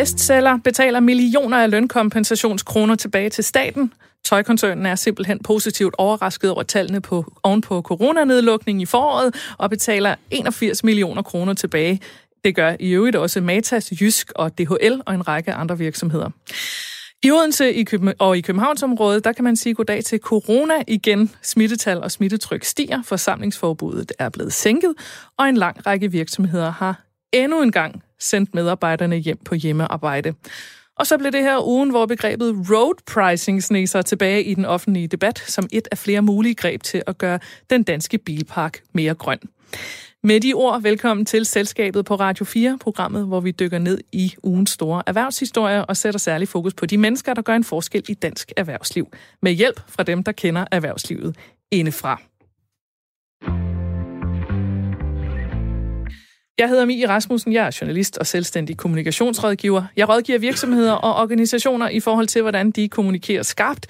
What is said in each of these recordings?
bestseller, betaler millioner af lønkompensationskroner tilbage til staten. Tøjkoncernen er simpelthen positivt overrasket over tallene på, oven på coronanedlukningen i foråret og betaler 81 millioner kroner tilbage. Det gør i øvrigt også Matas, Jysk og DHL og en række andre virksomheder. I Odense i Køben- og i Københavnsområdet, der kan man sige goddag til corona igen. Smittetal og smittetryk stiger, forsamlingsforbuddet er blevet sænket, og en lang række virksomheder har endnu en gang sendt medarbejderne hjem på hjemmearbejde. Og så blev det her ugen, hvor begrebet road pricing sneg sig tilbage i den offentlige debat som et af flere mulige greb til at gøre den danske bilpark mere grøn. Med de ord, velkommen til Selskabet på Radio 4, programmet, hvor vi dykker ned i ugens store erhvervshistorie og sætter særlig fokus på de mennesker, der gør en forskel i dansk erhvervsliv, med hjælp fra dem, der kender erhvervslivet indefra. Jeg hedder Mie Rasmussen, jeg er journalist og selvstændig kommunikationsrådgiver. Jeg rådgiver virksomheder og organisationer i forhold til, hvordan de kommunikerer skarpt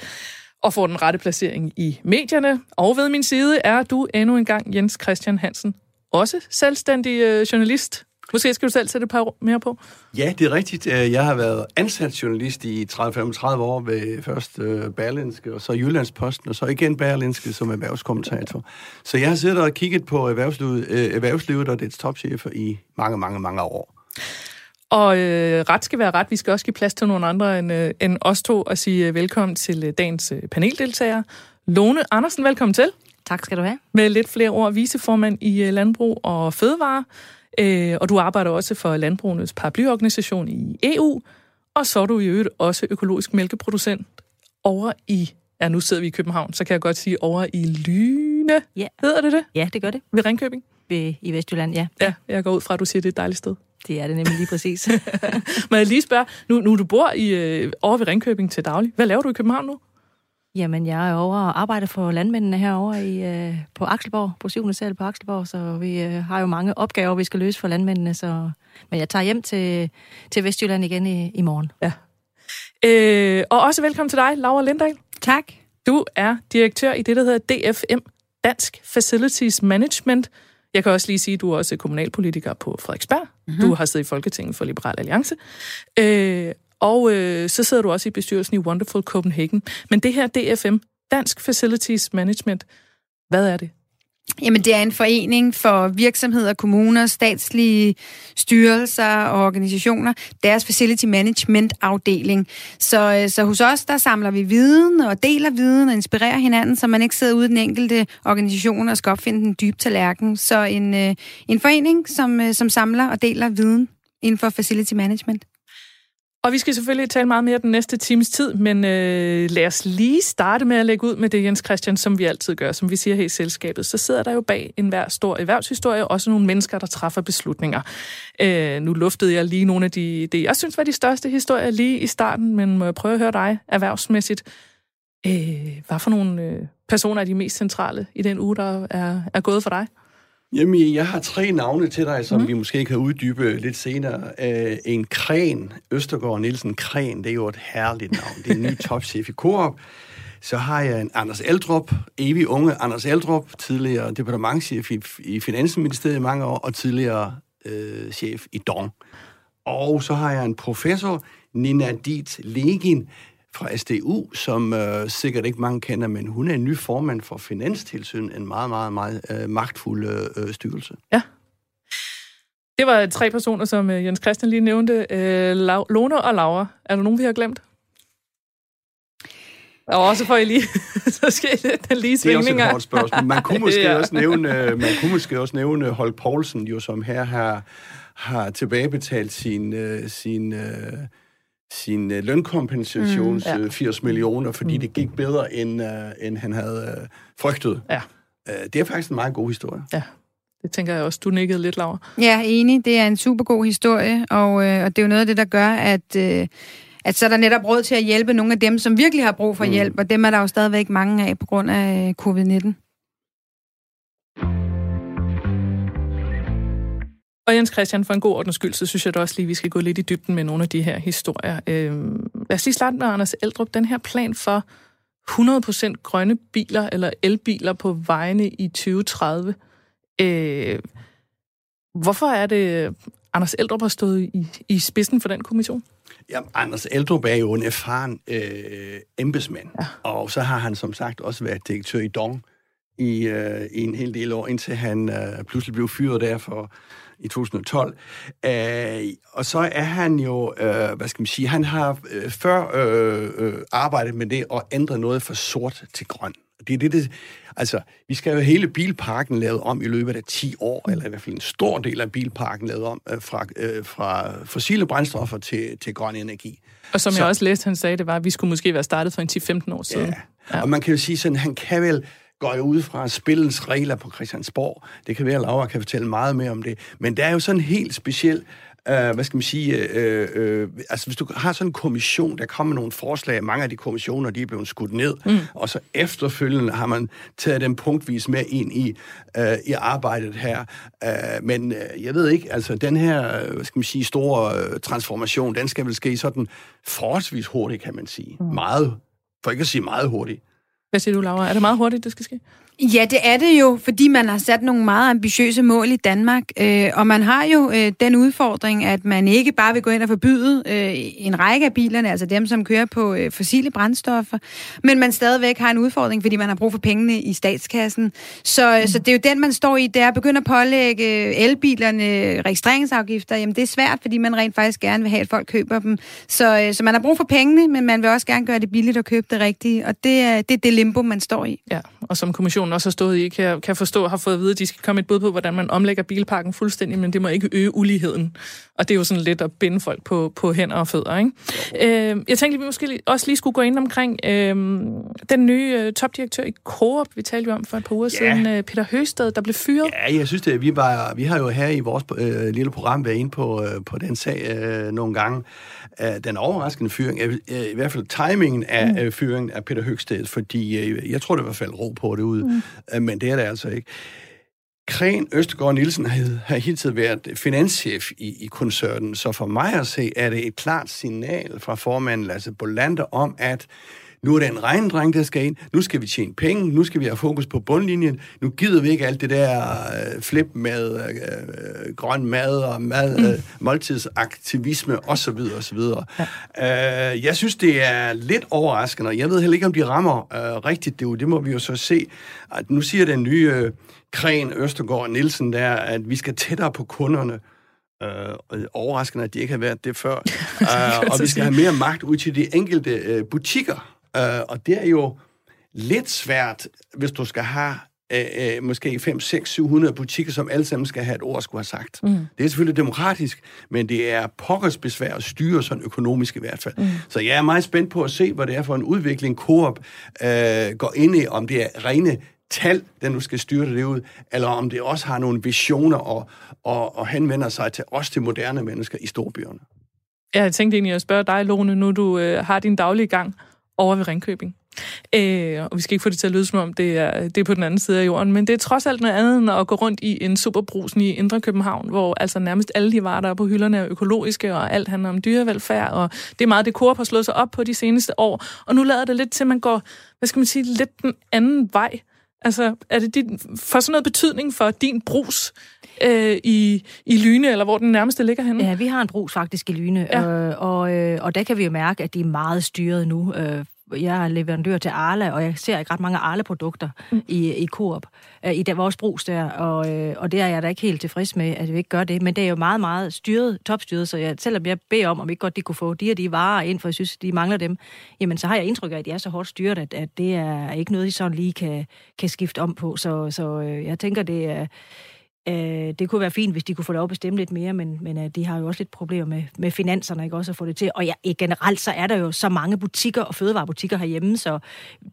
og får den rette placering i medierne. Og ved min side er du endnu en gang Jens Christian Hansen, også selvstændig øh, journalist. Måske skal du selv sætte et par mere på. Ja, det er rigtigt. Øh, Jeg har været ansat journalist i 30-35 år ved først øh, Berlinske, og så Jyllandsposten, og så igen Berlinske som erhvervskommentator. Så jeg har siddet og kigget på erhvervslivet, øh, erhvervslivet og dets topchefer i mange, mange, mange år. Og øh, ret skal være ret. Vi skal også give plads til nogle andre end, øh, end os to og sige øh, velkommen til øh, dagens øh, paneldeltagere. Lone Andersen, velkommen til. Tak skal du have. Med lidt flere ord, viceformand i øh, Landbrug og Fødevare. Øh, og du arbejder også for Landbrugenes paraplyorganisation i EU. Og så er du i øvrigt også økologisk mælkeproducent over i, ja nu sidder vi i København, så kan jeg godt sige over i Lyne. Ja. Hedder det det? Ja, det gør det. Ved Ringkøbing? Ved, I Vestjylland, ja. Ja, jeg går ud fra, at du siger, at det er et dejligt sted. Det er det nemlig lige præcis. Men jeg lige spørge, nu, nu du bor i, øh, over ved Ringkøbing til daglig, hvad laver du i København nu? Jamen, jeg er over og arbejder for landmændene herovre i, øh, på Akselborg, på 7. sal på Akselborg, så vi øh, har jo mange opgaver, vi skal løse for landmændene. Så... Men jeg tager hjem til, til Vestjylland igen i, i morgen. Ja. Øh, og også velkommen til dig, Laura Lindahl. Tak. Du er direktør i det, der hedder DFM, Dansk Facilities Management. Jeg kan også lige sige, at du er også kommunalpolitiker på Frederiksberg. Mm-hmm. Du har siddet i Folketinget for Liberal Alliance. Øh, og øh, så sidder du også i bestyrelsen i Wonderful Copenhagen. Men det her DFM, Dansk Facilities Management, hvad er det? Jamen, det er en forening for virksomheder, kommuner, statslige styrelser og organisationer. Deres facility management afdeling. Så, øh, så hos os, der samler vi viden og deler viden og inspirerer hinanden, så man ikke sidder ude i den enkelte organisation og skal opfinde den dybe tallerken. Så en, øh, en forening, som, øh, som samler og deler viden inden for facility management. Og vi skal selvfølgelig tale meget mere den næste times tid, men øh, lad os lige starte med at lægge ud med det, Jens Christian, som vi altid gør, som vi siger her i selskabet. Så sidder der jo bag enhver stor erhvervshistorie også nogle mennesker, der træffer beslutninger. Øh, nu luftede jeg lige nogle af de, det, jeg synes var de største historier lige i starten, men må jeg prøve at høre dig erhvervsmæssigt. Øh, hvad for nogle øh, personer er de mest centrale i den uge, der er, er gået for dig? Jamen, jeg har tre navne til dig, som mm. vi måske kan uddybe lidt senere. Uh, en Kren, Østergaard Nielsen Kren, det er jo et herligt navn. Det er en ny topchef i Coop. Så har jeg en Anders Eldrup, evig unge Anders Eldrup, tidligere departementchef i, i Finansministeriet i mange år, og tidligere øh, chef i Dong. Og så har jeg en professor, Nina Diet Legin, fra SDU, som øh, sikkert ikke mange kender, men hun er en ny formand for Finanstilsyn, en meget, meget, meget øh, magtfuld øh, styrelse. Ja. Det var tre personer, som øh, Jens Christian lige nævnte. Øh, Lau- Lone og Laura. Er der nogen, vi har glemt? Og også får I lige, så skal den lige Det er også svingninger. et hårdt spørgsmål. Man kunne måske, Ja. også, nævne, øh, man kunne måske også nævne Holk Poulsen, jo, som her har, har tilbagebetalt sin, øh, sin, øh, sin øh, lønkompensations Mm, ja. ja. 80 millioner, fordi Mm. det gik bedre, end, øh, end han havde øh, frygtet. Ja. Øh, det er faktisk en meget god historie. Det tænker jeg også. Du nikkede lidt, Laura. Ja, enig. Det er en super god historie, og, øh, og det er jo noget af det, der gør, at, øh, at så er der netop råd til at hjælpe nogle af dem, som virkelig har brug for Mm. hjælp, og dem er der jo stadigvæk mange af på grund af øh, covid-19. Og Jens Christian, for en god ordens skyld, så synes jeg da også lige, vi skal gå lidt i dybden med nogle af de her historier. Øhm, lad os lige starte med Anders Eldrup. Den her plan for 100% grønne biler eller elbiler på vejene i 2030. Øh, hvorfor er det, Anders Eldrup har stået i, i spidsen for den kommission? Ja, Anders Eldrup er jo en erfaren øh, embedsmand, ja. og så har han som sagt også været direktør i Dong i, øh, i en hel del år, indtil han øh, pludselig blev fyret der for i 2012. Øh, og så er han jo, øh, hvad skal man sige, han har øh, før øh, øh, arbejdet med det og ændret noget fra sort til grøn. Det er det, det, altså, vi skal jo hele bilparken lavet om i løbet af 10 år, eller i hvert fald en stor del af bilparken lavet om øh, fra, øh, fra fossile brændstoffer til, til grøn energi. Og som så, jeg også læste, han sagde, det var, at vi skulle måske være startet for en 10-15 år siden. Ja. ja, og man kan jo sige sådan, han kan vel går jeg ud fra spillens regler på Christiansborg. Det kan være, at Laura kan fortælle meget mere om det. Men der er jo sådan en helt speciel Uh, hvad skal man sige, uh, uh, altså hvis du har sådan en kommission, der kommer nogle forslag, mange af de kommissioner, de er blevet skudt ned, mm. og så efterfølgende har man taget dem punktvis med ind i, uh, i arbejdet her. Uh, men uh, jeg ved ikke, altså den her, hvad skal man sige, store uh, transformation, den skal vel ske sådan forholdsvis hurtigt, kan man sige. Mm. Meget, for ikke at sige meget hurtigt. Hvad siger du, Laura? Er det meget hurtigt, det skal ske? Ja, det er det jo, fordi man har sat nogle meget ambitiøse mål i Danmark, øh, og man har jo øh, den udfordring, at man ikke bare vil gå ind og forbyde øh, en række af bilerne, altså dem, som kører på øh, fossile brændstoffer, men man stadigvæk har en udfordring, fordi man har brug for pengene i statskassen. Så, mm. så det er jo den, man står i, det er at begynde at pålægge elbilerne registreringsafgifter. Jamen, det er svært, fordi man rent faktisk gerne vil have, at folk køber dem. Så, øh, så man har brug for pengene, men man vil også gerne gøre det billigt at købe det rigtige, og det er det, er det limbo, man står i. Ja, og som kommissionen også har stået i, kan jeg, kan forstå, har fået at vide, at de skal komme et bud på, hvordan man omlægger bilparken fuldstændig, men det må ikke øge uligheden. Og det er jo sådan lidt at binde folk på, på hænder og fødder. Ikke? Øh, jeg tænkte, at vi måske også lige skulle gå ind omkring øh, den nye øh, topdirektør i Coop, vi talte jo om for et par uger ja. siden, øh, Peter Høsted, der blev fyret. Ja, jeg synes det. Vi, var, vi har jo her i vores øh, lille program været inde på, øh, på den sag øh, nogle gange. Øh, den overraskende fyring, øh, i hvert fald timingen af mm. øh, fyringen af Peter Høgsted, fordi øh, jeg tror, det var faldet ro på det ud. Mm. Øh, men det er det altså ikke. Kren Østergaard Nielsen har hittil været finanschef i, i koncernen, så for mig at se, er det et klart signal fra formanden Lasse Bolander om, at nu er det en regnedreng, der skal ind. Nu skal vi tjene penge. Nu skal vi have fokus på bundlinjen. Nu gider vi ikke alt det der øh, flip med øh, øh, grøn mad og mad, mm. øh, måltidsaktivisme osv. osv. Ja. Øh, jeg synes, det er lidt overraskende. Jeg ved heller ikke, om de rammer øh, rigtigt. Det, det må vi jo så se. At nu siger den nye øh, Kren Østergaard Nielsen der, at vi skal tættere på kunderne. Øh, overraskende, at de ikke har været det før. øh, og vi skal have mere magt ud til de enkelte øh, butikker. Uh, og det er jo lidt svært, hvis du skal have uh, uh, måske 5, 6, 700 butikker, som alle sammen skal have et ord skulle have sagt. Mm. Det er selvfølgelig demokratisk, men det er pokkers besvær at styre sådan økonomisk i hvert fald. Mm. Så jeg er meget spændt på at se, hvad det er for en udvikling Coop uh, går ind i, om det er rene tal, der nu skal styre det ud, eller om det også har nogle visioner og, og, og henvender sig til os til moderne mennesker i storbyerne. Jeg tænkte egentlig at spørge dig, Lone, nu du øh, har din daglige gang over ved Ringkøbing. Øh, og vi skal ikke få det til at lyde som om, det er, det er på den anden side af jorden, men det er trods alt noget andet end at gå rundt i en superbrusen i Indre København, hvor altså nærmest alle de varer, der er på hylderne, er økologiske, og alt handler om dyrevelfærd, og det er meget det, Coop har slået sig op på de seneste år. Og nu lader det lidt til, at man går, hvad skal man sige, lidt den anden vej. Altså, er det din, for sådan noget betydning for din brus øh, i, i Lyne, eller hvor den nærmeste ligger henne? Ja, vi har en brus faktisk i Lyne, ja. øh, og, øh, og der kan vi jo mærke, at de er meget styret nu. Øh, jeg er leverandør til Arla, og jeg ser ikke ret mange Arla-produkter mm. i, i Coop, øh, i der, vores brus der, og, øh, og det er jeg da ikke helt tilfreds med, at vi ikke gør det. Men det er jo meget, meget styret, topstyret, så jeg, selvom jeg beder om, om ikke godt de kunne få de og de varer ind, for jeg synes, de mangler dem, jamen så har jeg indtryk af, at de er så hårdt styret, at, at det er ikke noget, de sådan lige kan, kan skifte om på. Så, så øh, jeg tænker, det er... Øh, det kunne være fint, hvis de kunne få lov at bestemme lidt mere, men, men øh, de har jo også lidt problemer med, med finanserne, ikke også at få det til. Og ja, generelt så er der jo så mange butikker og fødevarebutikker herhjemme, så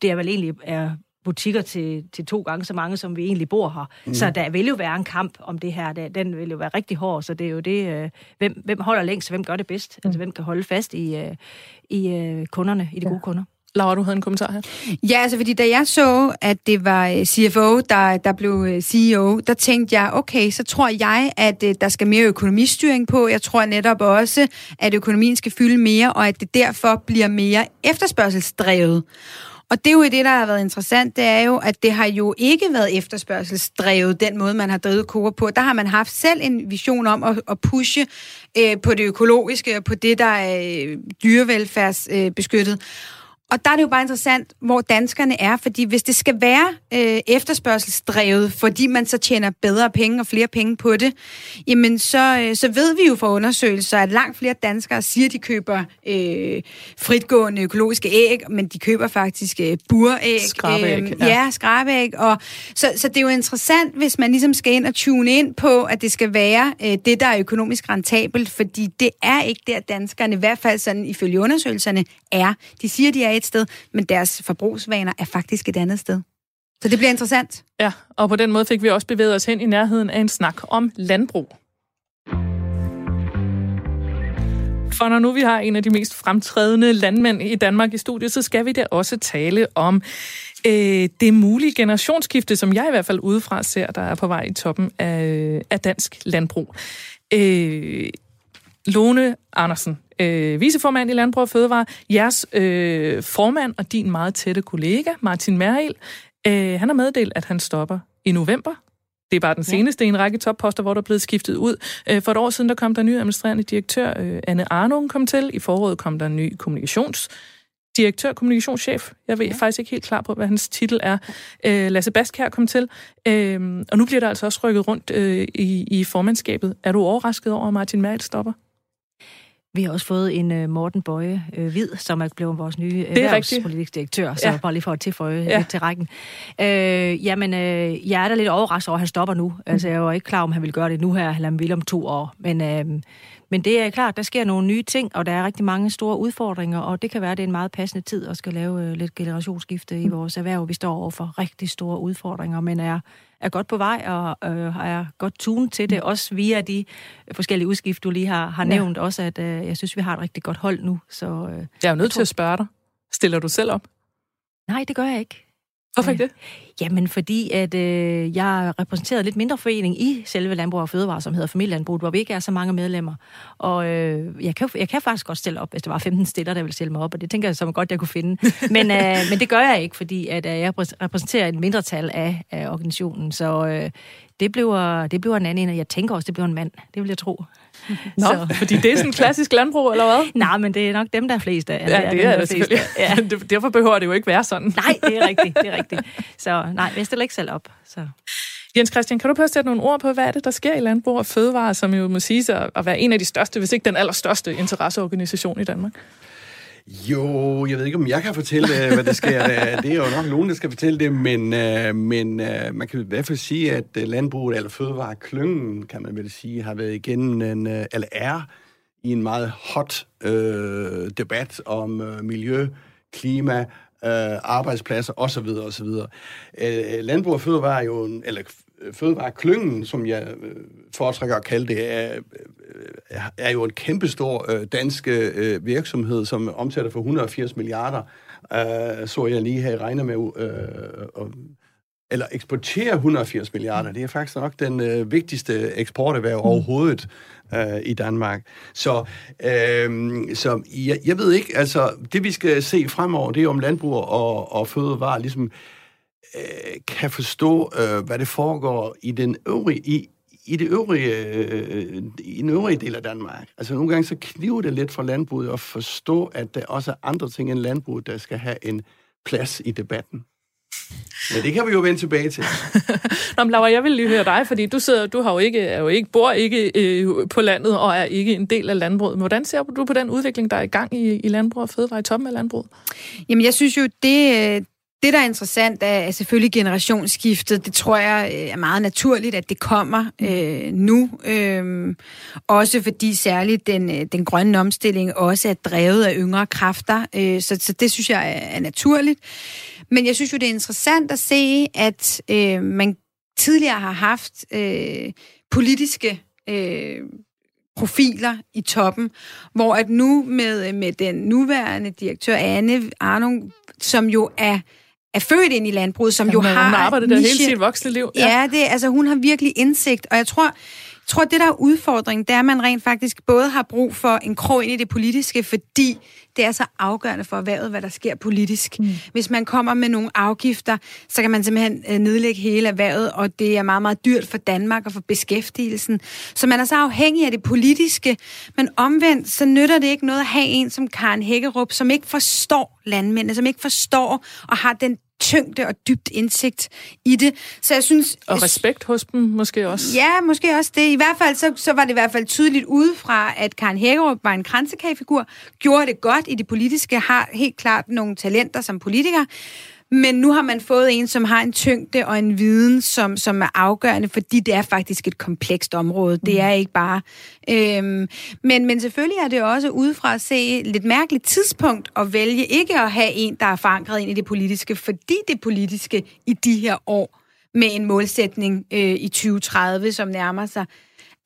det er vel egentlig er butikker til, til to gange så mange, som vi egentlig bor her. Mm. Så der vil jo være en kamp om det her. Den vil jo være rigtig hård, så det er jo det, øh, hvem, hvem holder længst, hvem gør det bedst? Mm. Altså, hvem kan holde fast i, øh, i øh, kunderne, i de ja. gode kunder? Laura, du havde en kommentar her. Ja, altså fordi da jeg så, at det var øh, CFO, der, der blev øh, CEO, der tænkte jeg, okay, så tror jeg, at øh, der skal mere økonomistyring på. Jeg tror netop også, at økonomien skal fylde mere, og at det derfor bliver mere efterspørgselsdrevet. Og det er jo det, der har været interessant, det er jo, at det har jo ikke været efterspørgselsdrevet, den måde, man har drevet Coop på. Der har man haft selv en vision om at, at pushe øh, på det økologiske og på det, der er øh, dyrevelfærdsbeskyttet. Øh, og der er det jo bare interessant, hvor danskerne er, fordi hvis det skal være øh, efterspørgselsdrevet, fordi man så tjener bedre penge og flere penge på det, jamen så, øh, så ved vi jo fra undersøgelser, at langt flere danskere siger, at de køber øh, fritgående økologiske æg, men de køber faktisk øh, buræg. Skrabeæg. Øh, ja, ja skrabeæg. Og, så, så det er jo interessant, hvis man ligesom skal ind og tune ind på, at det skal være øh, det, der er økonomisk rentabelt, fordi det er ikke der, danskerne, i hvert fald sådan ifølge undersøgelserne, er. De siger, de er et sted, men deres forbrugsvaner er faktisk et andet sted. Så det bliver interessant. Ja, og på den måde fik vi også bevæget os hen i nærheden af en snak om landbrug. For når nu vi har en af de mest fremtrædende landmænd i Danmark i studiet, så skal vi da også tale om øh, det mulige generationsskifte, som jeg i hvert fald udefra ser, der er på vej i toppen af, af dansk landbrug. Øh, Lone Andersen, øh, viceformand i Landbrug og Fødevare, jeres øh, formand og din meget tætte kollega, Martin Merhild, øh, han har meddelt, at han stopper i november. Det er bare den seneste ja. i en række topposter, hvor der er blevet skiftet ud. Øh, for et år siden, der kom der en ny administrerende direktør, øh, Anne Arnung, kom til. I foråret kom der en ny kommunikations direktør, kommunikationschef. Jeg ved ja. faktisk ikke helt klar på, hvad hans titel er. Øh, Lasse Baskær kom til. Øh, og nu bliver der altså også rykket rundt øh, i, i formandskabet. Er du overrasket over, at Martin Merhild stopper? Vi har også fået en uh, Morten Bøje uh, Hvid, som er blevet vores nye erhvervspolitiske direktør, så ja. bare lige for at tilføje ja. til rækken. Uh, jamen, uh, jeg er da lidt overrasket over, at han stopper nu. Mm. Altså, jeg var ikke klar, om han ville gøre det nu her, eller han ville om to år. Men, uh, men det er klart, der sker nogle nye ting, og der er rigtig mange store udfordringer, og det kan være, at det er en meget passende tid at skal lave uh, lidt generationsskifte mm. i vores erhverv. Vi står over for rigtig store udfordringer, men er er godt på vej og øh, er godt tunet til det, også via de forskellige udskift, du lige har, har nævnt, ja. også at øh, jeg synes, vi har et rigtig godt hold nu. Så, øh, jeg er jo nødt til at spørge dig. Stiller du selv op? Nej, det gør jeg ikke. Hvorfor ikke det? Jamen, fordi at øh, jeg repræsenterede lidt mindre forening i selve Landbrug og Fødevare, som hedder Familielandbrug, hvor vi ikke er så mange medlemmer. Og øh, jeg, kan, jeg kan faktisk godt stille op, hvis der var 15 stiller, der ville stille mig op, og det tænker jeg som godt, jeg kunne finde. Men, øh, men det gør jeg ikke, fordi at, øh, jeg repræsenterer et mindretal af, af organisationen, så øh, det, bliver, det bliver en anden en, og jeg tænker også, det bliver en mand. Det vil jeg tro. Nå, så. fordi det er sådan en klassisk landbrug, eller hvad? Nej, men det er nok dem, der er flest af. Ja, det er, er det. Ja. Derfor behøver det jo ikke være sådan. Nej, det er rigtigt, det er rigtigt. Så nej, jeg stiller ikke selv op. Så. Jens Christian, kan du prøve at sætte nogle ord på, hvad er det, der sker i Landbrug og Fødevare, som jo må sige sig at være en af de største, hvis ikke den allerstørste interesseorganisation i Danmark? Jo, jeg ved ikke, om jeg kan fortælle, øh, hvad der sker. Det er jo nok nogen, der skal fortælle det, men, øh, men øh, man kan i hvert fald sige, at landbruget, eller fødevareklyngen, kan man vel sige, har været igennem en, eller er i en meget hot øh, debat om øh, miljø, klima, øh, arbejdspladser osv. osv. Øh, landbrug og fødevare er jo en, eller øh, fødevareklyngen, som jeg øh, foretrækker at kalde det, er, øh, er jo en kæmpestor øh, dansk øh, virksomhed, som omsætter for 180 milliarder, øh, så jeg lige her regner med, øh, og, eller eksporterer 180 milliarder. Det er faktisk nok den øh, vigtigste eksporterhverv mm. overhovedet øh, i Danmark. Så, øh, så jeg, jeg ved ikke, altså det vi skal se fremover, det er om landbrug og, og fødevare ligesom øh, kan forstå, øh, hvad det foregår i den øvrige, i, i det øvrige, øh, i den øvrige del af Danmark. Altså nogle gange så kniver det lidt for landbruget at forstå, at der også er andre ting end landbruget, der skal have en plads i debatten. Men det kan vi jo vende tilbage til. Nå, men Laura, jeg vil lige høre dig, fordi du sidder, du har jo ikke, er jo ikke, bor ikke øh, på landet og er ikke en del af landbruget. Hvordan ser du på den udvikling, der er i gang i, i landbrug og fødevare i toppen af landbruget? Jamen, jeg synes jo, det, det, der er interessant, er selvfølgelig generationsskiftet. Det tror jeg øh, er meget naturligt, at det kommer øh, nu. Øh, også fordi særligt den, øh, den grønne omstilling også er drevet af yngre kræfter. Øh, så, så det synes jeg er, er naturligt. Men jeg synes jo, det er interessant at se, at øh, man tidligere har haft øh, politiske øh, profiler i toppen, hvor at nu med, med den nuværende direktør Anne Arnung, som jo er er født ind i landbruget, som ja, jo har... Hun har arbejdet der hele sit voksne liv. Ja, ja det, altså hun har virkelig indsigt, og jeg tror, tror, det der er udfordringen, det er, at man rent faktisk både har brug for en krog ind i det politiske, fordi det er så afgørende for erhvervet, hvad der sker politisk. Mm. Hvis man kommer med nogle afgifter, så kan man simpelthen øh, nedlægge hele erhvervet, og det er meget, meget dyrt for Danmark og for beskæftigelsen. Så man er så afhængig af det politiske, men omvendt, så nytter det ikke noget at have en som Karen Hækkerup, som ikke forstår landmændene, som ikke forstår og har den tyngde og dybt indsigt i det. Så jeg synes... Og respekt hos dem måske også. Ja, måske også det. I hvert fald, så, så var det i hvert fald tydeligt udefra, at Karen Hækkerup var en kransekagefigur, gjorde det godt i det politiske, har helt klart nogle talenter som politiker, men nu har man fået en, som har en tyngde og en viden, som, som er afgørende, fordi det er faktisk et komplekst område. Det mm. er ikke bare... Øhm, men, men selvfølgelig er det også udefra at se lidt mærkeligt tidspunkt at vælge ikke at have en, der er forankret ind i det politiske, fordi det politiske i de her år med en målsætning øh, i 2030, som nærmer sig,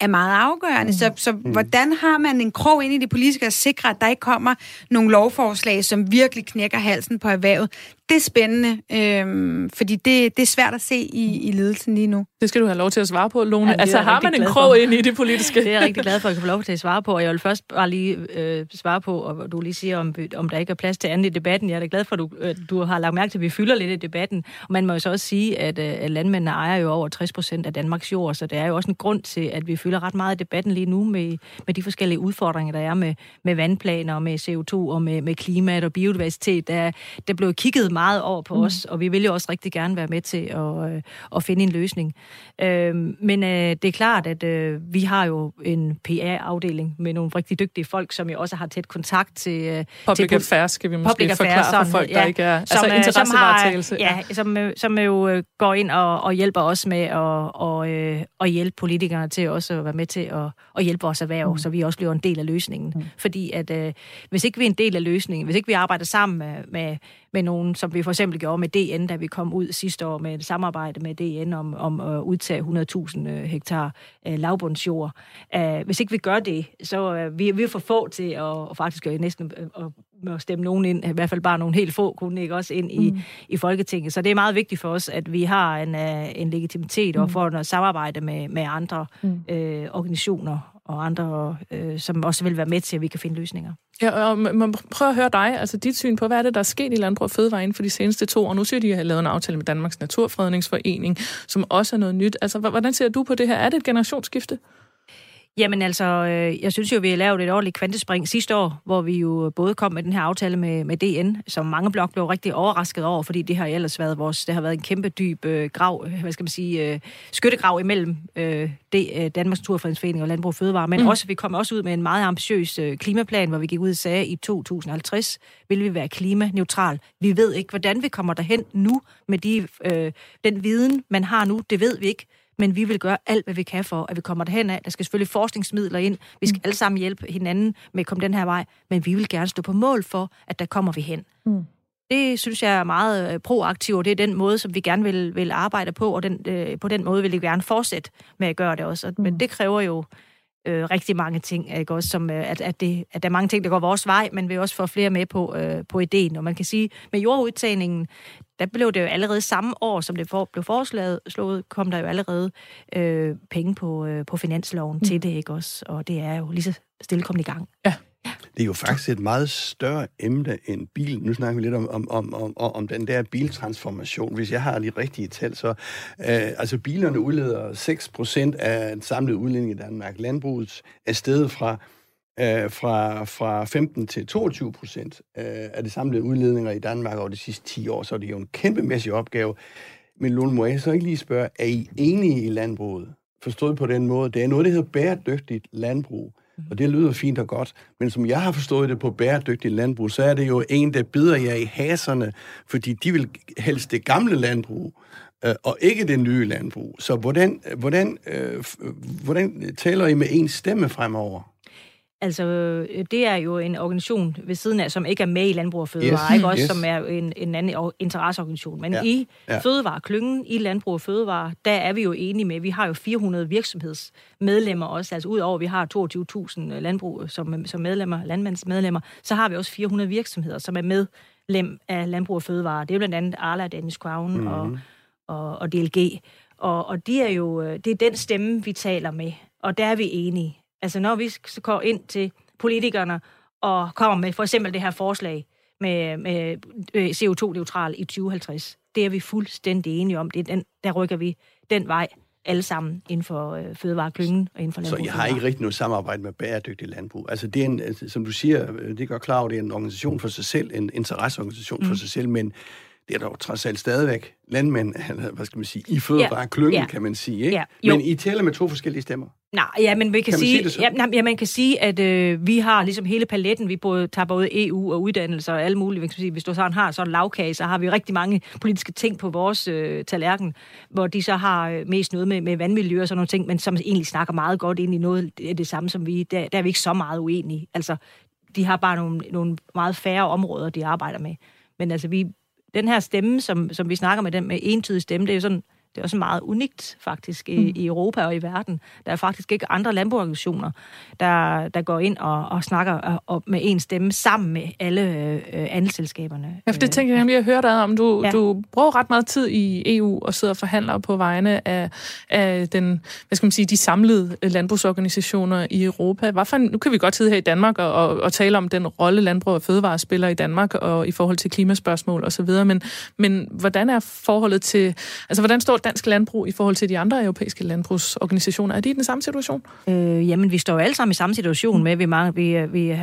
er meget afgørende. Mm. Så, så mm. hvordan har man en krog ind i det politiske at sikre, at der ikke kommer nogle lovforslag, som virkelig knækker halsen på erhvervet? Det er spændende, øhm, fordi det, det er svært at se i, i ledelsen lige nu. Det skal du have lov til at svare på, Lone. Ja, altså har man en krog ind i det politiske? Det er jeg rigtig glad for, at jeg kan få lov til at svare på, og jeg vil først bare lige øh, svare på, og du lige siger, om, om der ikke er plads til andet i debatten. Jeg er da glad for, at du, øh, du har lagt mærke til, at vi fylder lidt i debatten. Og man må jo så også sige, at, øh, landmændene ejer jo over 60 procent af Danmarks jord, så det er jo også en grund til, at vi fylder ret meget i debatten lige nu med, med de forskellige udfordringer, der er med, med vandplaner, og med CO2 og med, med klimaet og biodiversitet. Der, der blev kigget meget over på mm. os, og vi vil jo også rigtig gerne være med til at, øh, at finde en løsning. Øh, men øh, det er klart, at øh, vi har jo en PR-afdeling med nogle rigtig dygtige folk, som jo også har tæt kontakt til... Øh, public til, affairs skal vi måske public forklare affairs, for folk, ja, der ikke er... Som, altså interessevaretagelse. Ja, ja, som, som jo går ind og, og hjælper os med at og, øh, og hjælpe politikerne til også at være med til at, at hjælpe vores erhverv, mm. så vi også bliver en del af løsningen. Mm. Fordi at øh, hvis ikke vi er en del af løsningen, hvis ikke vi arbejder sammen med, med, med nogen, som vi for eksempel gjorde med DN, da vi kom ud sidste år med et samarbejde med DN om, om at udtage 100.000 øh, hektar øh, lavbundsjord. Uh, hvis ikke vi gør det, så vi, vi er for få til at, faktisk gøre næsten uh, at stemme nogen ind, i hvert fald bare nogle helt få, kunne ikke også ind i, mm. i Folketinget. Så det er meget vigtigt for os, at vi har en, en legitimitet mm. og får noget samarbejde med, med andre mm. uh, organisationer og andre, øh, som også vil være med til, at vi kan finde løsninger. Ja, og man prøver at høre dig, altså dit syn på, hvad er det, der er sket i Landbrug og Fødevare inden for de seneste to år. Nu siger de, at de har lavet en aftale med Danmarks Naturfredningsforening, som også er noget nyt. Altså, hvordan ser du på det her? Er det et generationsskifte? Jamen altså, øh, jeg synes jo, vi har lavet et ordentligt kvantespring sidste år, hvor vi jo både kom med den her aftale med, med DN, som mange blok blev rigtig overrasket over, fordi det har ellers været vores, det har været en kæmpe dyb øh, grav, hvad skal man sige, øh, skyttegrav imellem øh, det, øh, Danmarks Naturfredningsforening og Landbrug og Fødevare, men mm. også, vi kom også ud med en meget ambitiøs øh, klimaplan, hvor vi gik ud og sagde, at i 2050 vil vi være klimaneutral. Vi ved ikke, hvordan vi kommer derhen nu med de, øh, den viden, man har nu, det ved vi ikke men vi vil gøre alt, hvad vi kan for, at vi kommer derhen af. Der skal selvfølgelig forskningsmidler ind. Vi skal mm. alle sammen hjælpe hinanden med at komme den her vej, men vi vil gerne stå på mål for, at der kommer vi hen. Mm. Det synes jeg er meget øh, proaktivt, og det er den måde, som vi gerne vil, vil arbejde på, og den, øh, på den måde vil vi gerne fortsætte med at gøre det også. Mm. Men det kræver jo øh, rigtig mange ting, ikke? Også som, øh, at, at, det, at der er mange ting, der går vores vej, men vi også få flere med på, øh, på ideen. Og man kan sige, med jordudtagningen, der blev det jo allerede samme år, som det for, blev foreslået, slået, kom der jo allerede øh, penge på, øh, på finansloven mm. til det, ikke også? Og det er jo lige så stille kommet i gang. Ja. Det er jo faktisk et meget større emne end bil. Nu snakker vi lidt om, om, om, om, om den der biltransformation. Hvis jeg har de rigtige tal, så... Øh, altså, bilerne udleder 6% af den samlede udledning i Danmark. Landbruget er steget fra øh, fra, fra 15 til 22 procent øh, af de samlede udledninger i Danmark over de sidste 10 år, så det er jo en kæmpemæssig opgave. Men Lone, må jeg så ikke lige spørge, er I enige i landbruget? Forstået på den måde, det er noget, der hedder bæredygtigt landbrug. Og det lyder fint og godt. Men som jeg har forstået det på bæredygtig landbrug, så er det jo en, der bider jer i haserne, fordi de vil helst det gamle landbrug, øh, og ikke det nye landbrug. Så hvordan, hvordan, øh, øh hvordan taler I med en stemme fremover? Altså, øh, det er jo en organisation ved siden af, som ikke er med i Landbrug og Fødevare, yes, ikke også, yes. som er en, en anden interesseorganisation. Men ja, i ja. Fødevareklyngen, i Landbrug og Fødevare, der er vi jo enige med, vi har jo 400 virksomhedsmedlemmer også, altså udover at vi har 22.000 landbrug som, som medlemmer, landmandsmedlemmer, så har vi også 400 virksomheder, som er medlem af Landbrug og Fødevare. Det er jo blandt andet Arla, Danish Crown mm. og, og, og DLG. Og, og de er jo, øh, det er den stemme, vi taler med Og der er vi enige. Altså når vi går ind til politikerne og kommer med for eksempel det her forslag med, med øh, CO2-neutral i 2050, det er vi fuldstændig enige om. Det er den, der rykker vi den vej alle sammen inden for øh, fødevareklyngen og inden for landbrug. Så jeg har ikke rigtig noget samarbejde med bæredygtig landbrug. Altså det er en, altså, som du siger, øh, det gør klar det er en organisation for sig selv, en interesseorganisation mm. for sig selv, men det er dog trods alt stadigvæk landmænd, hvad skal man sige, i fødevareklyngen, ja. ja. kan man sige. Ikke? Ja. Men I taler med to forskellige stemmer. Nej, ja, men vi kan, kan sige, sige ja, ja, man kan sige, at øh, vi har ligesom hele paletten. Vi både, tager både EU og uddannelse og alle mulige. Kan sige, hvis du sådan har sådan en lavkage, så har vi rigtig mange politiske ting på vores øh, tallerken, hvor de så har øh, mest noget med, med vandmiljø og sådan nogle ting, men som egentlig snakker meget godt ind i noget af det samme som vi. Der, der er vi ikke så meget uenige. Altså, de har bare nogle, nogle meget færre områder, de arbejder med. Men altså, vi, den her stemme, som, som vi snakker med, den med entydig stemme, det er jo sådan, det er også meget unikt faktisk i, mm. i Europa og i verden. Der er faktisk ikke andre landbrugsorganisationer, der, der går ind og, og snakker og, og med en stemme sammen med alle øh, andelsselskaberne. Ja, for det tænker jeg nemlig at høre dig om. Du, ja. du bruger ret meget tid i EU og sidder og forhandler på vegne af, af den, hvad skal man sige, de samlede landbrugsorganisationer i Europa. Hvorfor, nu kan vi godt sidde her i Danmark og, og, og tale om den rolle landbrug og fødevare spiller i Danmark og i forhold til klimaspørgsmål osv., men, men hvordan er forholdet til, altså hvordan står dansk landbrug i forhold til de andre europæiske landbrugsorganisationer? Er de i den samme situation? Øh, jamen, vi står jo alle sammen i samme situation med, at vi, mange, vi, vi,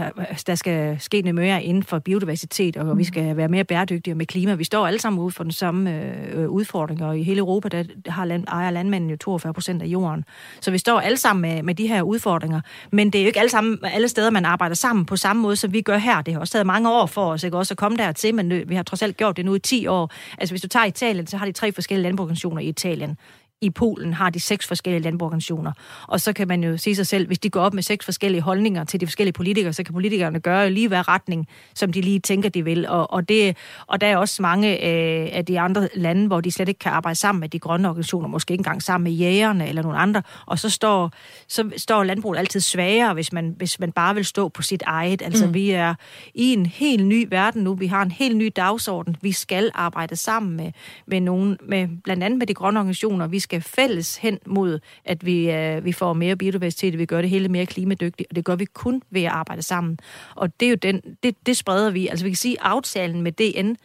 der skal ske noget mere inden for biodiversitet, og mm. vi skal være mere bæredygtige med klima. Vi står alle sammen ude for den samme øh, udfordring, og i hele Europa, der har land, ejer landmanden jo 42 procent af jorden. Så vi står alle sammen med, med de her udfordringer, men det er jo ikke alle, sammen, alle steder, man arbejder sammen på samme måde, som vi gør her. Det har også taget mange år for os ikke? også at komme dertil, men vi har trods alt gjort det nu i 10 år. Altså, hvis du tager Italien, så har de tre forskellige landbrugsorganisationer Italien i Polen har de seks forskellige landbrugsorganisationer. Og så kan man jo sige sig selv, hvis de går op med seks forskellige holdninger til de forskellige politikere, så kan politikerne gøre lige hver retning, som de lige tænker, de vil. Og, og, det, og der er også mange øh, af de andre lande, hvor de slet ikke kan arbejde sammen med de grønne organisationer, måske ikke engang sammen med jægerne eller nogle andre. Og så står, så står landbruget altid svagere, hvis man, hvis man bare vil stå på sit eget. Altså, mm. vi er i en helt ny verden nu. Vi har en helt ny dagsorden. Vi skal arbejde sammen med, med, nogen, med blandt andet med de grønne organisationer. Vi skal fælles hen mod, at vi, øh, vi får mere biodiversitet, vi gør det hele mere klimadygtigt, og det gør vi kun ved at arbejde sammen. Og det er jo den, det, det spreder vi. Altså vi kan sige, at aftalen med DN,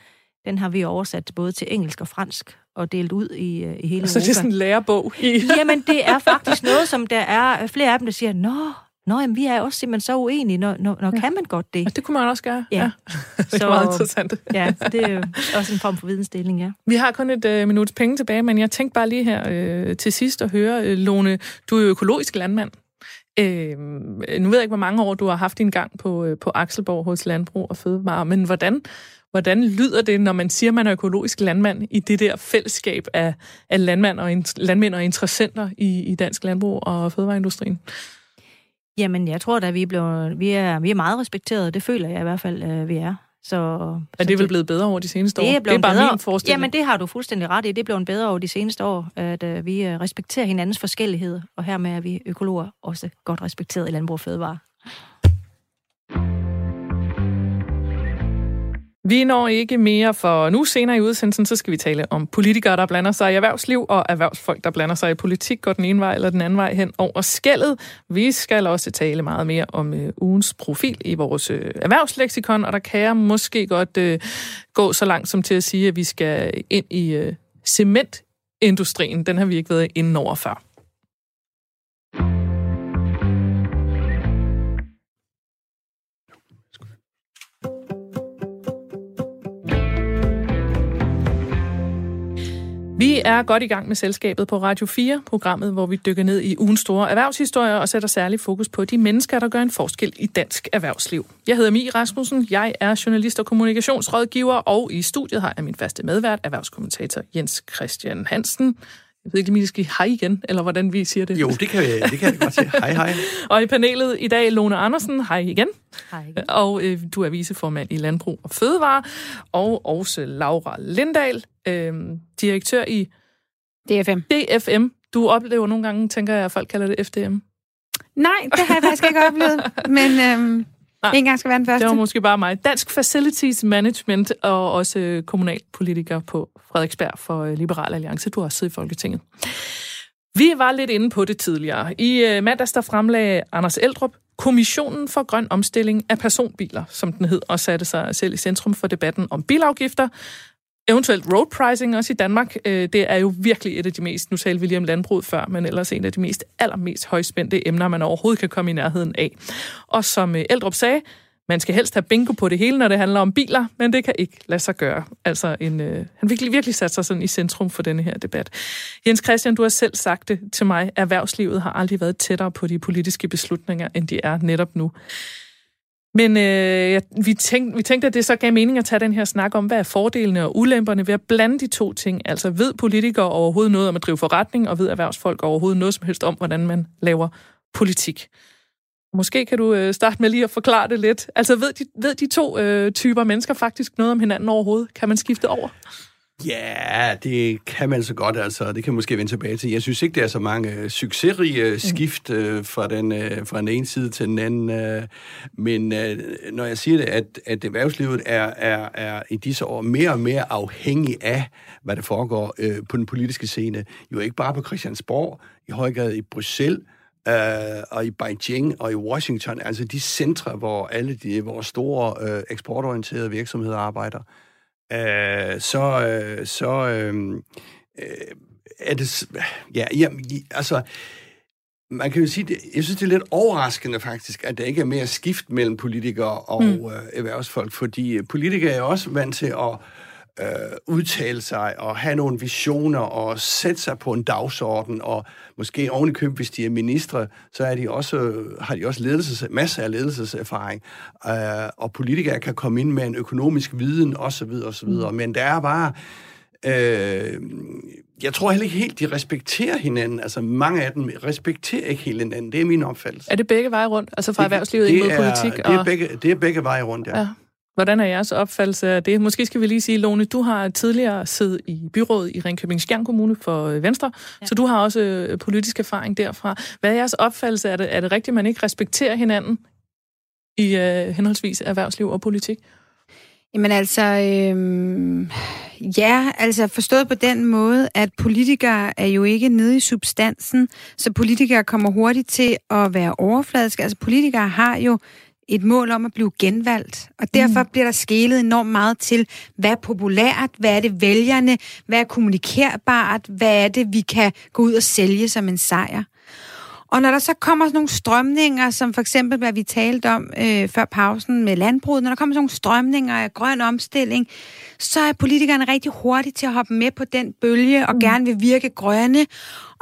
den har vi oversat både til engelsk og fransk, og delt ud i, øh, i hele Så Europa. det er sådan en lærebog? I... Jamen, det er faktisk noget, som der er flere af dem, der siger, nå, Nå, jamen, vi er også simpelthen så uenige, når, når, når ja. kan man godt det? Og det kunne man også gøre. Ja. ja. det er så, meget interessant. ja, det er jo også en form for vidensdeling, ja. Vi har kun et øh, minuts penge tilbage, men jeg tænkte bare lige her øh, til sidst at høre, øh, Lone, du er jo økologisk landmand. Øh, nu ved jeg ikke, hvor mange år du har haft din gang på, øh, på Akselborg hos Landbrug og Fødevare, men hvordan, hvordan lyder det, når man siger, at man er økologisk landmand i det der fællesskab af, af landmænd, og, landmænd og interessenter i, i dansk landbrug og fødevareindustrien? Jamen, jeg tror da, vi er, blevet, vi er, vi er meget respekteret. Det føler jeg i hvert fald, øh, vi er. Så, er det vel blevet bedre over de seneste det år? Det er bare bedre. min forestilling. Jamen, det har du fuldstændig ret i. Det er blevet bedre over de seneste år, at uh, vi uh, respekterer hinandens forskellighed, og hermed er vi økologer også godt respekteret i Landbrug og Fødevare. Vi når ikke mere, for nu senere i udsendelsen, så skal vi tale om politikere, der blander sig i erhvervsliv, og erhvervsfolk, der blander sig i politik, går den ene vej eller den anden vej hen over skældet. Vi skal også tale meget mere om øh, ugens profil i vores øh, erhvervsleksikon, og der kan jeg måske godt øh, gå så langt som til at sige, at vi skal ind i øh, cementindustrien. Den har vi ikke været inde over før. Vi er godt i gang med selskabet på Radio 4, programmet, hvor vi dykker ned i ugens store erhvervshistorier og sætter særlig fokus på de mennesker, der gør en forskel i dansk erhvervsliv. Jeg hedder Mie Rasmussen, jeg er journalist og kommunikationsrådgiver, og i studiet har jeg min faste medvært, erhvervskommentator Jens Christian Hansen. Jeg ved ikke, om I skal hej igen, eller hvordan vi siger det. Jo, det kan, vi, det kan jeg godt sige. Hej, hej. og i panelet i dag, Lone Andersen. Hej igen. Hej igen. Og øh, du er viceformand i Landbrug og Fødevare. Og også Laura Lindahl, øh, direktør i DFM. DFM. Du oplever nogle gange, tænker jeg, at folk kalder det FDM. Nej, det har jeg faktisk ikke oplevet. Men øhm, Nej, en gang skal være den første. Det var måske bare mig. Dansk Facilities Management og også kommunalpolitiker på Frederiksberg for Liberal Alliance. Du har også siddet i Folketinget. Vi var lidt inde på det tidligere. I øh, mandags der fremlagde Anders Eldrup Kommissionen for Grøn Omstilling af Personbiler, som den hed, og satte sig selv i centrum for debatten om bilafgifter, eventuelt road pricing også i Danmark. Øh, det er jo virkelig et af de mest, nu talte vi lige om landbruget før, men ellers en af de mest allermest højspændte emner, man overhovedet kan komme i nærheden af. Og som øh, Eldrup sagde, man skal helst have bingo på det hele, når det handler om biler, men det kan ikke lade sig gøre. Altså en, øh, han virkelig, virkelig sat sig sådan i centrum for denne her debat. Jens Christian, du har selv sagt det til mig. Erhvervslivet har aldrig været tættere på de politiske beslutninger, end de er netop nu. Men øh, vi, tænkte, vi tænkte, at det så gav mening at tage den her snak om, hvad er fordelene og ulemperne ved at blande de to ting. Altså ved politikere overhovedet noget om at drive forretning, og ved erhvervsfolk overhovedet noget som helst om, hvordan man laver politik. Måske kan du øh, starte med lige at forklare det lidt. Altså ved de, ved de to øh, typer mennesker faktisk noget om hinanden overhovedet? Kan man skifte over? Ja, det kan man så godt, altså. Det kan måske vende tilbage til. Jeg synes ikke, der er så mange øh, succesrige mm. skift øh, fra, den, øh, fra den ene side til den anden. Øh, men øh, når jeg siger det, at, at erhvervslivet er, er, er i disse år mere og mere afhængig af, hvad der foregår øh, på den politiske scene. Jo ikke bare på Christiansborg, i høj grad i Bruxelles, øh, og i Beijing og i Washington, altså de centre, hvor alle de vores store øh, eksportorienterede virksomheder arbejder, øh, så, øh, så øh, øh, er det... Ja, ja, altså man kan jo sige, det, jeg synes, det er lidt overraskende faktisk, at der ikke er mere skift mellem politikere og mm. øh, erhvervsfolk, fordi politikere er også vant til at øh, udtale sig og have nogle visioner og sætte sig på en dagsorden, og måske ovenikøbet, hvis de er ministre, så er de også, har de også ledelses, masser af ledelseserfaring, øh, og politikere kan komme ind med en økonomisk viden osv. osv. Mm. Men der er bare... Øh, jeg tror heller ikke helt, de respekterer hinanden. Altså, mange af dem respekterer ikke helt hinanden. Det er min opfattelse. Er det begge veje rundt? Altså fra erhvervslivet ind mod politik? Det er, og... begge, det er begge veje rundt, ja. ja. Hvordan er jeres opfattelse af det? Måske skal vi lige sige, Lone, du har tidligere siddet i byrådet i Ringkøbing Skjern Kommune for øh, Venstre, ja. så du har også øh, politisk erfaring derfra. Hvad er jeres opfattelse? Er det, er det rigtigt, at man ikke respekterer hinanden i uh, henholdsvis erhvervsliv og politik? Jamen altså, øh, ja, altså forstået på den måde, at politikere er jo ikke nede i substansen, så politikere kommer hurtigt til at være overfladiske. Altså politikere har jo et mål om at blive genvalgt. Og derfor mm. bliver der skælet enormt meget til, hvad er populært, hvad er det vælgerne, hvad er kommunikerbart, hvad er det, vi kan gå ud og sælge som en sejr. Og når der så kommer sådan nogle strømninger, som for eksempel, hvad vi talte om øh, før pausen med landbruget, når der kommer sådan nogle strømninger af grøn omstilling, så er politikerne rigtig hurtige til at hoppe med på den bølge og mm. gerne vil virke grønne.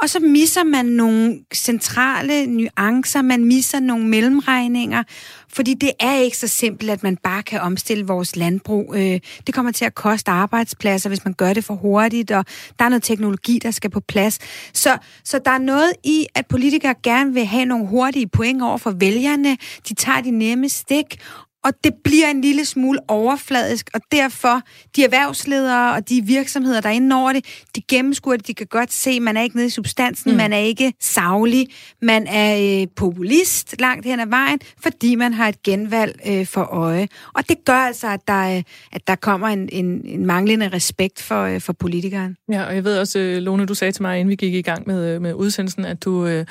Og så misser man nogle centrale nuancer, man misser nogle mellemregninger, fordi det er ikke så simpelt, at man bare kan omstille vores landbrug. Øh, det kommer til at koste arbejdspladser, hvis man gør det for hurtigt, og der er noget teknologi, der skal på plads. Så, så der er noget i, at politikere gerne vil have nogle hurtige point over for vælgerne. De tager de nemme stik, og det bliver en lille smule overfladisk, og derfor de erhvervsledere og de virksomheder, der er inde over det, de gennemskuer det, de kan godt se, man er ikke nede i substansen, mm. man er ikke savlig, man er øh, populist langt hen ad vejen, fordi man har et genvalg øh, for øje. Og det gør altså, at der, øh, at der kommer en, en, en manglende respekt for, øh, for politikeren. Ja, og jeg ved også, øh, Lone, du sagde til mig, inden vi gik i gang med, øh, med udsendelsen, at du, øh,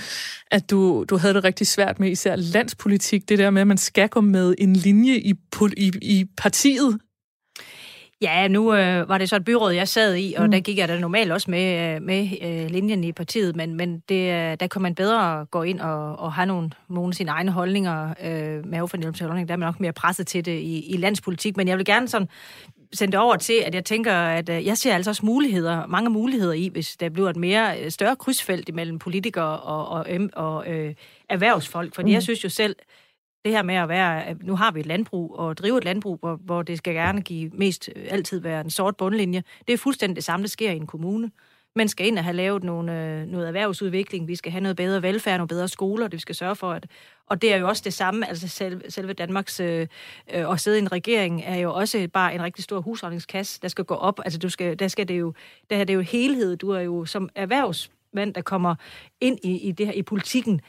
at du, du havde det rigtig svært med især landspolitik, det der med, at man skal gå med en linje i, i, i partiet. Ja, nu øh, var det så et byråd, jeg sad i, og mm. der gik jeg da normalt også med, øh, med øh, linjen i partiet, men, men det, der kan man bedre gå ind og, og have nogle, nogle af sine egne holdninger, øh, mavefornemmelse der er man nok mere presset til det i, i landspolitik, men jeg vil gerne sådan sende det over til, at jeg tænker, at øh, jeg ser altså også muligheder, mange muligheder i, hvis der bliver et mere øh, større krydsfelt imellem politikere og, og, og øh, erhvervsfolk. Fordi mm. jeg synes jo selv, det her med at være, at nu har vi et landbrug, og drive et landbrug, hvor, hvor det skal gerne give mest øh, altid være en sort bundlinje, det er fuldstændig det samme, der sker i en kommune. Man skal ind og have lavet nogle, øh, noget erhvervsudvikling, vi skal have noget bedre velfærd, nogle bedre skoler, det vi skal sørge for, at, og det er jo også det samme, altså selve, selve Danmarks, øh, øh, at sidde i en regering, er jo også bare en rigtig stor husholdningskasse, der skal gå op, altså du skal, der skal det jo, der er det jo helhed, du er jo som erhvervsmand, der kommer ind i, i det her, i politikken,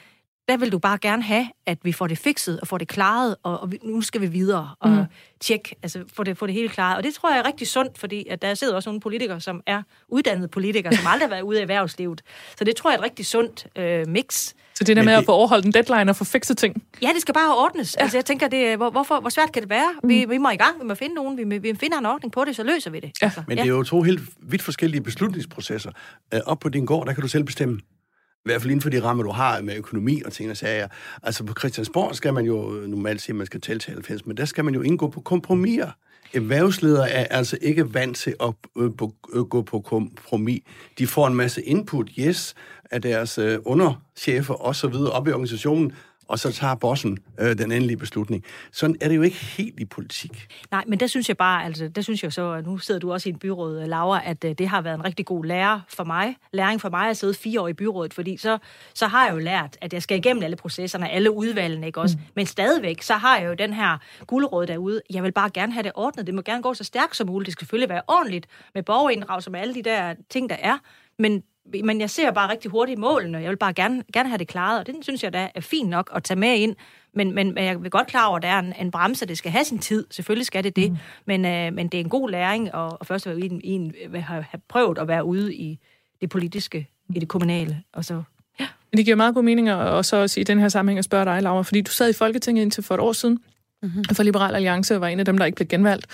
der vil du bare gerne have, at vi får det fikset og får det klaret, og, og nu skal vi videre og Mm. tjekke, altså få det, få det hele klaret. Og det tror jeg er rigtig sundt, fordi at der sidder også nogle politikere, som er uddannede politikere, som aldrig har været ude af erhvervslivet. Så det tror jeg er et rigtig sundt øh, mix. Så det der med at det- få overholdt en deadline og få fikset ting. Ja, det skal bare ordnes. Ja. Altså, jeg tænker, det, hvor, hvorfor, hvor svært kan det være? Mm. Vi, vi må i gang, vi må finde nogen, vi, vi finder en ordning på det, så løser vi det. Ja, altså, Men det er jo to helt vidt forskellige beslutningsprocesser. Øh, op på din gård, der kan du selv bestemme. I hvert fald inden for de rammer, du har med økonomi og ting og sager. Altså på Christiansborg skal man jo normalt sige, at man skal tælle til 90, men der skal man jo indgå på kompromiser. Erhvervsledere er altså ikke vant til at øh, øh, gå på kompromis. De får en masse input, yes, af deres øh, underchefer og så videre op i organisationen, og så tager bossen øh, den endelige beslutning. Sådan er det jo ikke helt i politik. Nej, men der synes jeg bare, altså, der synes jeg så, at nu sidder du også i en byråd, øh, Laura, at øh, det har været en rigtig god lærer for mig, læring for mig at sidde fire år i byrådet, fordi så, så har jeg jo lært, at jeg skal igennem alle processerne, alle udvalgene, ikke også? Mm. Men stadigvæk, så har jeg jo den her guldråd derude. Jeg vil bare gerne have det ordnet. Det må gerne gå så stærkt som muligt. Det skal selvfølgelig være ordentligt med borgerinddragelse med alle de der ting, der er. Men men jeg ser bare rigtig hurtigt målene, og jeg vil bare gerne, gerne have det klaret, og det synes jeg da er fint nok at tage med ind. Men, men, men jeg vil godt klar over, at der er en, en bremse, det skal have sin tid. Selvfølgelig skal det det. Mm. Men, øh, men det er en god læring, og, og først at i en, i en, have, have prøvet at være ude i det politiske, i det kommunale, og så ja. Men det giver meget god mening at også, også i den her sammenhæng at spørge dig, Laura, fordi du sad i Folketinget indtil for et år siden, mm-hmm. for Liberal Alliance og var en af dem, der ikke blev genvalgt.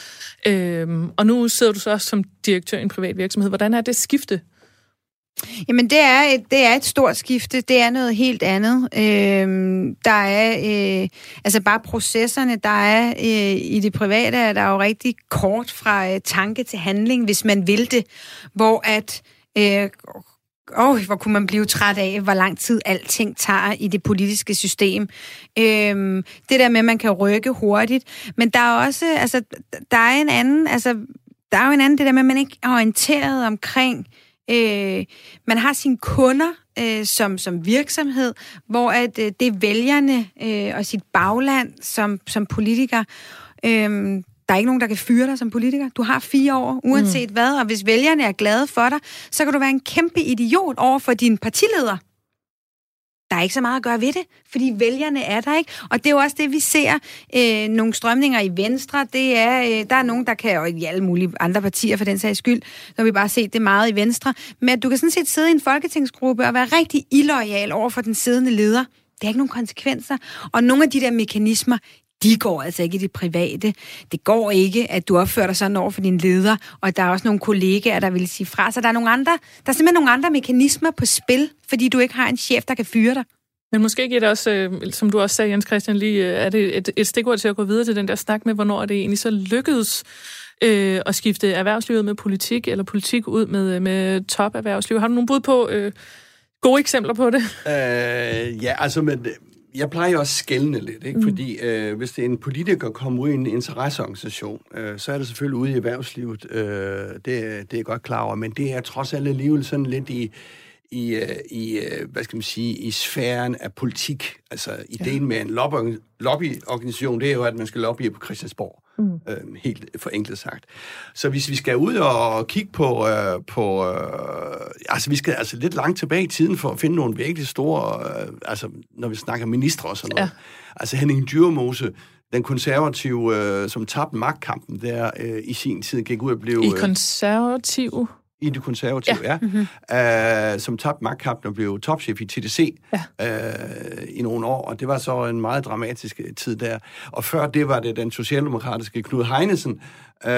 Øhm, og nu sidder du så også som direktør i en privat virksomhed. Hvordan er det skifte? Jamen, det er, et, det er et stort skifte. Det er noget helt andet. Øhm, der er, øh, altså bare processerne, der er øh, i det private, er der jo rigtig kort fra øh, tanke til handling, hvis man vil det. Hvor at, øh, åh, hvor kunne man blive træt af, hvor lang tid alting tager i det politiske system. Øhm, det der med, at man kan rykke hurtigt. Men der er også, altså, der er en anden, altså, der er jo en anden, det der med, at man ikke er orienteret omkring, Øh, man har sine kunder øh, som, som virksomhed, hvor at, øh, det er vælgerne øh, og sit bagland som, som politiker. Øh, der er ikke nogen, der kan fyre dig som politiker. Du har fire år, uanset mm. hvad, og hvis vælgerne er glade for dig, så kan du være en kæmpe idiot over for din partileder. Der er ikke så meget at gøre ved det, fordi vælgerne er der ikke. Og det er jo også det, vi ser øh, nogle strømninger i Venstre. Det er, øh, der er nogen, der kan, og i alle mulige andre partier for den sags skyld, så har vi bare set det meget i Venstre. Men at du kan sådan set sidde i en folketingsgruppe og være rigtig illoyal over for den siddende leder. Det har ikke nogen konsekvenser. Og nogle af de der mekanismer, de går altså ikke i det private. Det går ikke, at du opfører dig sådan over for din leder, og der er også nogle kollegaer, der vil sige fra. Så der er, nogle andre, der er simpelthen nogle andre mekanismer på spil, fordi du ikke har en chef, der kan fyre dig. Men måske giver det også, øh, som du også sagde, Jens Christian, lige, øh, er det et, et stikord til at gå videre til den der snak med, hvornår er det egentlig så lykkedes øh, at skifte erhvervslivet med politik, eller politik ud med, med top-erhvervsliv. Har du nogle bud på øh, gode eksempler på det? Øh, ja, altså, men jeg plejer jo også at skælne lidt, ikke? Mm. fordi øh, hvis det er en politiker kommer ud i en interesseorganisation, øh, så er det selvfølgelig ude i erhvervslivet, øh, det, det er jeg godt klar over, men det er trods alt alligevel sådan lidt i, i, øh, i øh, hvad skal man sige, i sfæren af politik. Altså ideen ja. med en lobby, lobbyorganisation, det er jo, at man skal lobbye på Christiansborg. Mm. Øh, helt forenklet sagt. Så hvis vi skal ud og kigge på, øh, på øh, altså vi skal altså lidt langt tilbage i tiden for at finde nogle virkelig store, øh, altså når vi snakker ministre og sådan noget. Ja. Altså Henning Dyrmose, den konservative, øh, som tabte magtkampen der øh, i sin tid, gik ud og blev... I konservativ? I det konservative, ja, ja mm-hmm. øh, som tabte magtkampen og blev topchef i TDC ja. øh, i nogle år, og det var så en meget dramatisk tid der. Og før det var det den socialdemokratiske Knud Heinesen, øh,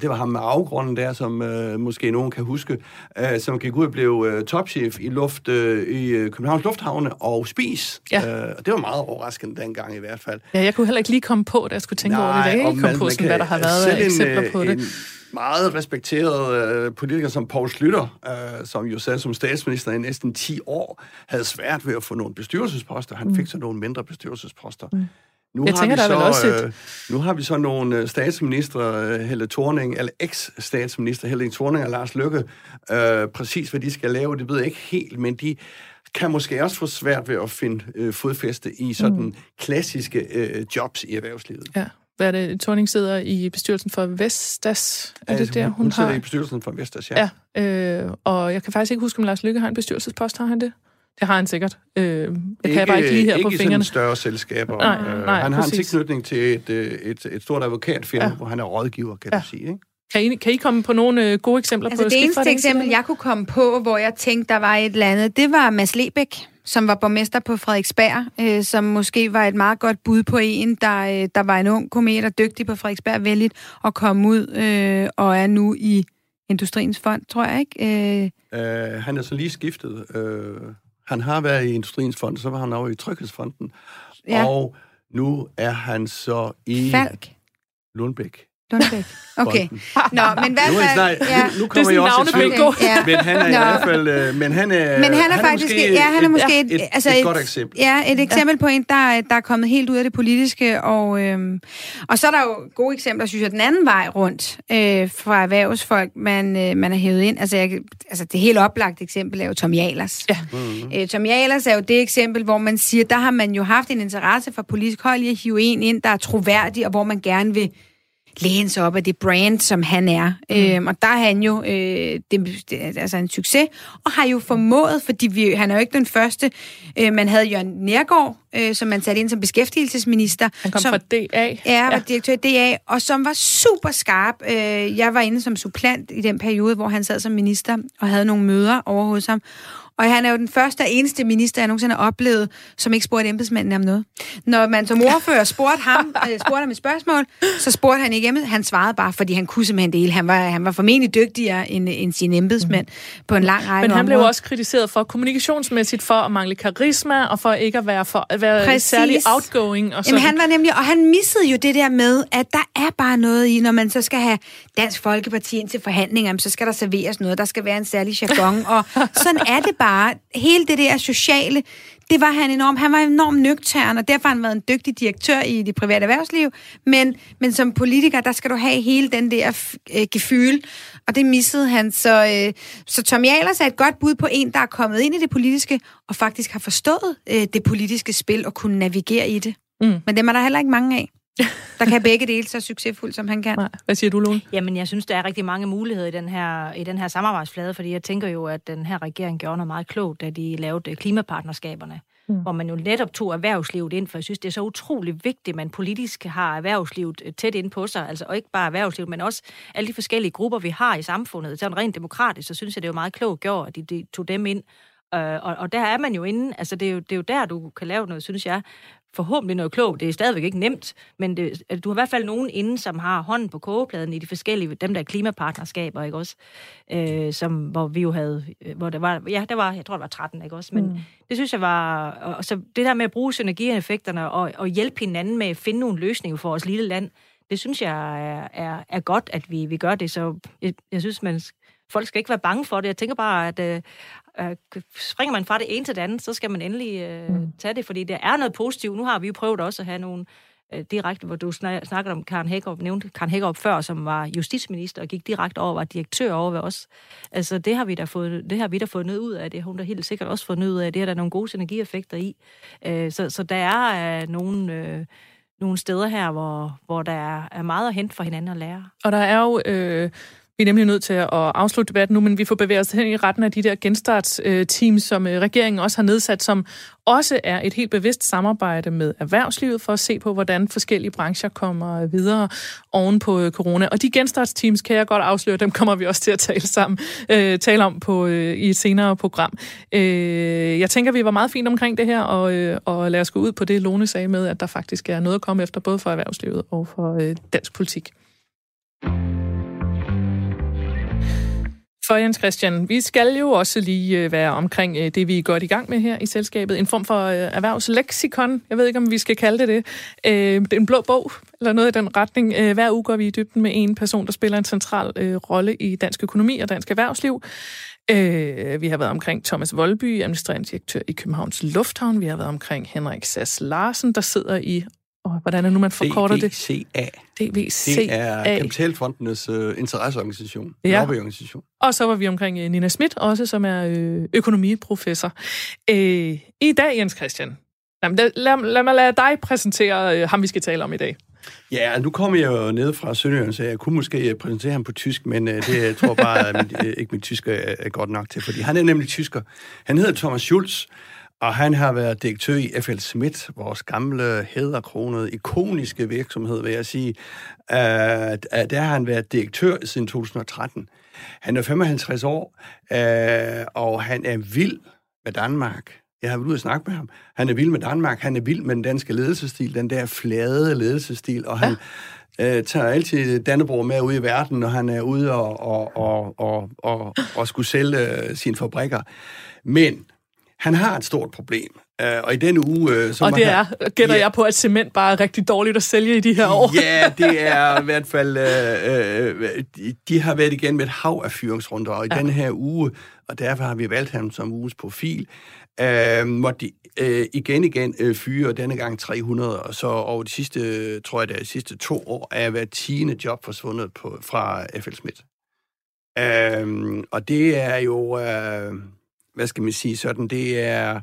det var ham med afgrunden der, som øh, måske nogen kan huske, øh, som gik ud og blev øh, topchef i luft øh, i øh, Københavns Lufthavne og Spis. Ja. Øh, og det var meget overraskende dengang i hvert fald. Ja, jeg kunne heller ikke lige komme på det, jeg skulle tænke Nej, over det, da jeg ikke kom på, sådan, hvad der har været eksempler en, på det. En, meget respekteret øh, politiker som Poul Slytter, øh, som jo sad som statsminister i næsten 10 år, havde svært ved at få nogle bestyrelsesposter. Han mm. fik så nogle mindre bestyrelsesposter. Mm. Nu jeg har tænker, vi der så, vel også et... øh, Nu har vi så nogle statsminister, Helle Thorning, eller eks-statsminister Helle Thorning og Lars Løkke, øh, præcis hvad de skal lave, det ved jeg ikke helt, men de kan måske også få svært ved at finde øh, fodfæste i sådan mm. klassiske øh, jobs i erhvervslivet. Ja hvad er det, Torning sidder i bestyrelsen for Vestas. Er ja, det der, hun, hun, sidder har? i bestyrelsen for Vestas, ja. ja øh, og jeg kan faktisk ikke huske, om Lars Lykke har en bestyrelsespost. Har han det? Det har han sikkert. Øh, jeg ikke, kan bare ikke lige her ikke på fingrene. Ikke større selskaber. Nej, øh, nej, han har præcis. en tilknytning til et, øh, et, et stort advokatfirma, ja. hvor han er rådgiver, kan ja. du sige. Ikke? Kan I, kan I komme på nogle øh, gode eksempler Altså på det eneste eksempel, jeg kunne komme på, hvor jeg tænkte, der var et eller andet, det var Mads Lebæk, som var borgmester på Frederiksberg, øh, som måske var et meget godt bud på en, der, øh, der var en ung komet og dygtig på Frederiksberg, vældigt at komme ud øh, og er nu i Industriens Fond, tror jeg, ikke? Øh, Uh, han er så lige skiftet. Uh, han har været i Industriens Fond, så var han over i Tryghedsfonden. Ja. Og nu er han så i Falk. Lundbæk. Lundbæk. Okay. Nå, men hvad Nu, er I ja. nu, nu kommer Det er også i tvivl. navnebingo. Ja. Men han er i Nå. hvert fald... Øh, men han er, Men han er faktisk, måske ja, han er måske et, et, altså et, et godt eksempel. Ja, et eksempel på en, der, der er kommet helt ud af det politiske, og, øhm, og så er der jo gode eksempler, synes jeg, den anden vej rundt øh, fra erhvervsfolk, man, øh, man er hævet ind. Altså, jeg, altså det helt oplagte eksempel er jo Tom Jalers. Ja. Mm-hmm. Øh, Tom Jalers er jo det eksempel, hvor man siger, der har man jo haft en interesse fra politisk hold i at hive en ind, der er troværdig, og hvor man gerne vil læne sig op af det brand, som han er. Mm. Øhm, og der er han jo øh, det, det, altså en succes, og har jo formået, fordi vi, han er jo ikke den første. Øh, man havde Jørgen Nergård, øh, som man satte ind som beskæftigelsesminister. Han kom som, fra DA. Ja, var direktør i DA, og som var super skarp. Øh, jeg var inde som supplant i den periode, hvor han sad som minister og havde nogle møder over hos ham. Og han er jo den første og eneste minister, jeg nogensinde har oplevet, som ikke spurgte embedsmændene om noget. Når man som ordfører spurgte ham, øh, spurgte ham et spørgsmål, så spurgte han ikke embedsmænd. Han svarede bare, fordi han kunne simpelthen det hele. Han var, han var formentlig dygtigere end, end sine embedsmænd mm. på en lang række Men han blev områder. også kritiseret for kommunikationsmæssigt for at mangle karisma, og for ikke at være, for, at være Præcis. særlig outgoing. Og sådan. Jamen, han var nemlig, og han missede jo det der med, at der er bare noget i, når man så skal have Dansk Folkeparti ind til forhandlinger, så skal der serveres noget, der skal være en særlig jargon, og sådan er det bare. Hele det der sociale, det var han enormt. Han var enormt nøgtern, og derfor har han været en dygtig direktør i det private erhvervsliv, men, men som politiker, der skal du have hele den der øh, gefyl, og det missede han. Så, øh, så Tom Jalers er et godt bud på en, der er kommet ind i det politiske, og faktisk har forstået øh, det politiske spil, og kunne navigere i det. Mm. Men dem er der heller ikke mange af. Der kan begge dele så succesfuldt, som han kan. Nej. Hvad siger du, Lone? Jamen, jeg synes, der er rigtig mange muligheder i den her, i den her samarbejdsflade, fordi jeg tænker jo, at den her regering gjorde noget meget klogt, da de lavede øh, klimapartnerskaberne, mm. hvor man jo netop tog erhvervslivet ind, for jeg synes, det er så utrolig vigtigt, at man politisk har erhvervslivet øh, tæt ind på sig, altså og ikke bare erhvervslivet, men også alle de forskellige grupper, vi har i samfundet. Så rent demokratisk, så synes jeg, det er jo meget klogt gjort, at de, de tog dem ind, Øh, og, og der er man jo inde, altså det er jo, det er jo der, du kan lave noget, synes jeg, forhåbentlig noget klogt. Det er stadigvæk ikke nemt, men det, altså, du har i hvert fald nogen inde, som har hånden på kogepladen i de forskellige, dem der klimapartnerskaber, ikke også? Øh, som, hvor vi jo havde, øh, hvor der var, ja, der var, jeg tror, det var 13, ikke også? Men mm. det synes jeg var, og så det der med at bruge synergieffekterne og, og hjælpe hinanden med at finde nogle løsninger for vores lille land, det synes jeg er, er, er godt, at vi, vi gør det, så jeg, jeg synes, man, folk skal ikke være bange for det. Jeg tænker bare, at øh, øh, springer man fra det ene til det andet, så skal man endelig øh, mm. tage det, fordi det er noget positivt. Nu har vi jo prøvet også at have nogle øh, direkte, hvor du snakkede om Karen Hækkerup, nævnte Karen Hækkerup før, som var justitsminister og gik direkte over, var direktør over ved os. Altså, det har vi da fået, det har vi da fået noget ud af. Det har hun da helt sikkert også fået noget ud af. Det er der nogle gode synergieffekter i. Øh, så, så der er øh, nogle... Øh, nogle steder her, hvor, hvor der er, er meget at hente for hinanden at lære. Og der er jo... Øh vi er nemlig nødt til at afslutte debatten nu, men vi får bevæget os hen i retten af de der genstartsteams, som øh, regeringen også har nedsat, som også er et helt bevidst samarbejde med erhvervslivet for at se på, hvordan forskellige brancher kommer videre oven på øh, corona. Og de genstartsteams, kan jeg godt afsløre, dem kommer vi også til at tale sammen, øh, tale om på, øh, i et senere program. Øh, jeg tænker, vi var meget fint omkring det her, og, øh, og lad os gå ud på det, Lone sagde med, at der faktisk er noget at komme efter, både for erhvervslivet og for øh, dansk politik. For Jens Christian, vi skal jo også lige øh, være omkring øh, det, vi er godt i gang med her i selskabet. En form for øh, erhvervsleksikon. Jeg ved ikke, om vi skal kalde det det. En blå bog, eller noget i den retning. Hver uge går vi i dybden med en person, der spiller en central rolle i dansk økonomi og dansk erhvervsliv. Vi har været omkring Thomas Volby, administrerende direktør i Københavns Lufthavn. Vi har været omkring Henrik Sass Larsen, der sidder i og hvordan er nu, man forkorter DVCA. det? DVCA. Det er Kapitalfondenes uh, interesseorganisation, ja. lobbyorganisation. Og så var vi omkring uh, Nina Schmidt, også som er uh, økonomiprofessor. Uh, I dag, Jens Christian, jamen, lad, lad, lad mig lade dig præsentere uh, ham, vi skal tale om i dag. Ja, nu kommer jeg jo ned fra Sønderjylland, så jeg kunne måske præsentere ham på tysk, men øh, det jeg tror bare at mit, øh, ikke mit tysk er, er godt nok til, fordi han er nemlig tysker. Han hedder Thomas Schulz, og han har været direktør i FL Schmidt, vores gamle, hæderkronede, ikoniske virksomhed, vil jeg sige. Uh, der har han været direktør siden 2013. Han er 55 år, uh, og han er vild med Danmark. Jeg har været ude og snakke med ham. Han er vild med Danmark, han er vild med den danske ledelsesstil, den der flade ledelsesstil, og han ja. øh, tager altid Dannebro med ud i verden, når han er ude og, og, og, og, og, og skulle sælge øh, sine fabrikker. Men han har et stort problem. Uh, og i denne uge... Uh, så og det er, gætter ja, jeg på, at cement bare er rigtig dårligt at sælge i de her år. ja, det er i hvert fald... Uh, uh, de, har været igen med et hav af fyringsrunder, og i ja. denne her uge, og derfor har vi valgt ham som uges profil, uh, måtte de uh, igen igen uh, fyre, denne gang 300, og så over de sidste, tror jeg det er, de sidste to år, er hver tiende job forsvundet på, fra FL Schmidt. Uh, og det er jo... Uh, hvad skal man sige sådan, det er,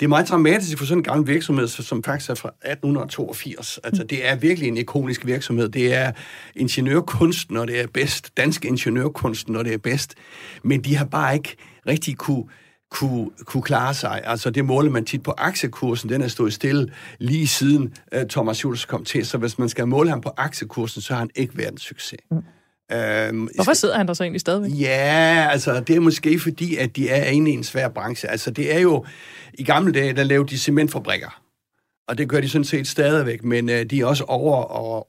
det er meget dramatisk for sådan en gammel virksomhed, som faktisk er fra 1882. Altså, det er virkelig en ikonisk virksomhed. Det er ingeniørkunst, når det er bedst. Dansk ingeniørkunst, når det er bedst. Men de har bare ikke rigtig kunne kunne, kunne klare sig. Altså det måler man tit på aktiekursen, den er stået stille lige siden uh, Thomas Schultz kom til, så hvis man skal måle ham på aktiekursen, så har han ikke været en succes. Mm. Øhm, Hvorfor sidder han der så egentlig stadigvæk? Ja, altså det er måske fordi, at de er inde i en svær branche. Altså det er jo, i gamle dage, der lavede de cementfabrikker. Og det gør de sådan set stadigvæk, men øh, de er også over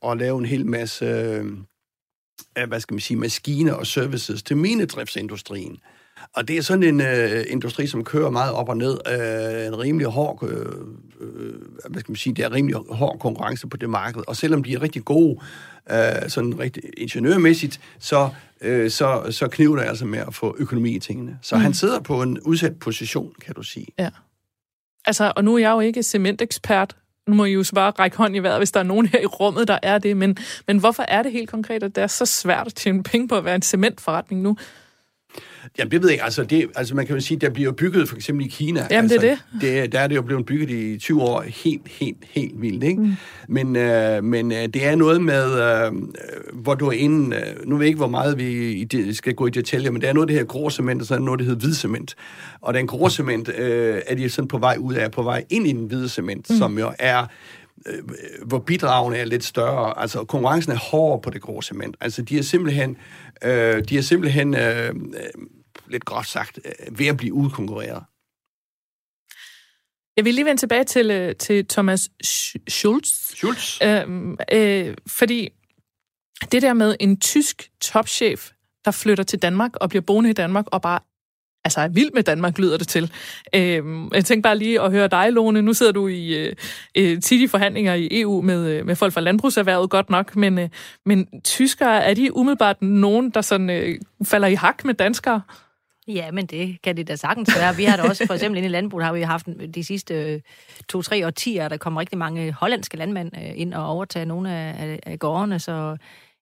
at, at lave en hel masse, øh, hvad skal man sige, maskiner og services til minedriftsindustrien. Og det er sådan en øh, industri, som kører meget op og ned. Øh, en rimelig hård, øh, øh, hvad skal man sige, det er rimelig hård konkurrence på det marked. Og selvom de er rigtig gode, øh, sådan rigtig ingeniørmæssigt, så, øh, så, så kniver det altså med at få økonomi i tingene. Så mm. han sidder på en udsat position, kan du sige. Ja. Altså, og nu er jeg jo ikke cementekspert, nu må I jo bare række hånd i vejret, hvis der er nogen her i rummet, der er det. Men, men hvorfor er det helt konkret, at det er så svært at tjene penge på at være en cementforretning nu? Jamen, det ved jeg ikke. Altså, det, altså, man kan jo sige, der bliver bygget for eksempel i Kina. Jamen, altså, det er det. det. Der er det jo blevet bygget i 20 år helt, helt, helt vildt, ikke? Mm. Men, øh, men øh, det er noget med, øh, hvor du er inde... Øh, nu ved jeg ikke, hvor meget vi skal gå i detaljer, men det er noget af det her grå cement, og så er noget, der hedder hvid cement. Og den grå cement øh, er de sådan på vej ud af, på vej ind i den hvide cement, mm. som jo er øh, hvor bidragene er lidt større. Altså, konkurrencen er hårdere på det grå cement. Altså, de er simpelthen, øh, de er simpelthen øh, lidt groft sagt, øh, ved at blive udkonkurreret. Jeg vil lige vende tilbage til, øh, til Thomas Schulz. Schulz? Øhm, øh, fordi det der med en tysk topchef, der flytter til Danmark og bliver boende i Danmark og bare altså er vild med Danmark, lyder det til. Øhm, jeg tænker bare lige at høre dig, Lone. Nu sidder du i øh, øh tidlige forhandlinger i EU med, øh, med folk fra landbrugserhvervet, godt nok, men, øh, men tyskere, er de umiddelbart nogen, der sådan øh, falder i hak med danskere? Ja, men det kan det da sagtens være. Vi har da også, for eksempel inde i landbruget, har vi haft de sidste øh, to-tre årtier, der kommer rigtig mange hollandske landmænd øh, ind og overtager nogle af, af gårdene, så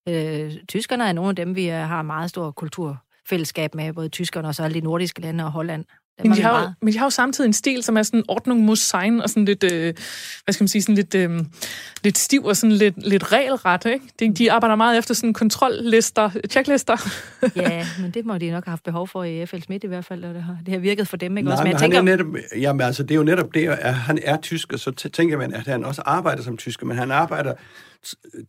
øh, tyskerne er nogle af dem, vi har meget stor kultur kulturfællesskab med, både tyskerne og så alle de nordiske lande og Holland. Men de, har jo, men de har jo samtidig en stil, som er sådan ordnung muss sein, og sådan lidt, øh, hvad skal man sige, sådan lidt, øh, lidt stiv og sådan lidt, lidt regelret, ikke? De, de arbejder meget efter sådan kontrollister, checklister. ja, men det må de nok have haft behov for i FL Schmidt i hvert fald, og det har, det har virket for dem, ikke? Nej, også, men, men han tænker... er netop, jamen, altså, det er jo netop det, at han er tysker, så tænker man, at han også arbejder som tysker, men han arbejder,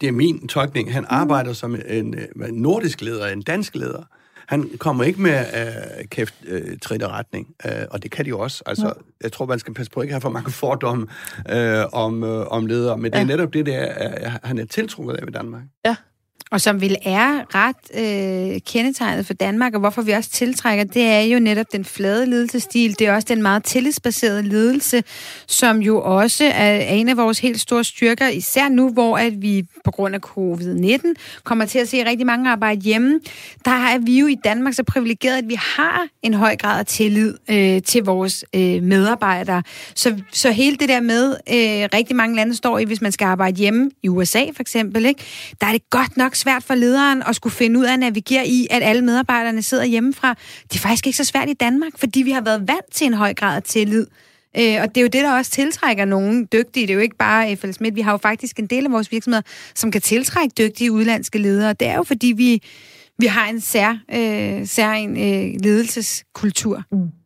det er min tolkning, han arbejder som en, en nordisk leder, en dansk leder. Han kommer ikke med uh, kæft uh, trit retning, uh, og det kan de jo også. Altså, ja. Jeg tror, man skal passe på at ikke have for mange fordomme uh, om, uh, om ledere, men det ja. er netop det, der, uh, han er tiltrukket af i Danmark. Ja, og som vil er ret øh, kendetegnet for Danmark, og hvorfor vi også tiltrækker, det er jo netop den flade ledelsestil. Det er også den meget tillidsbaserede ledelse, som jo også er en af vores helt store styrker, især nu, hvor at vi på grund af covid-19 kommer til at se rigtig mange arbejde hjemme. Der er vi jo i Danmark så privilegeret, at vi har en høj grad af tillid øh, til vores øh, medarbejdere. Så, så hele det der med, øh, rigtig mange lande står i, hvis man skal arbejde hjemme, i USA for eksempel, ikke? der er det godt nok svært for lederen at skulle finde ud af at navigere i, at alle medarbejderne sidder hjemmefra. Det er faktisk ikke så svært i Danmark, fordi vi har været vant til en høj grad af tillid Øh, og det er jo det, der også tiltrækker nogen dygtige. Det er jo ikke bare FL Schmidt. Vi har jo faktisk en del af vores virksomheder, som kan tiltrække dygtige udlandske ledere. Det er jo fordi, vi, vi har en sær, øh, sær en, øh, ledelseskultur. Mm.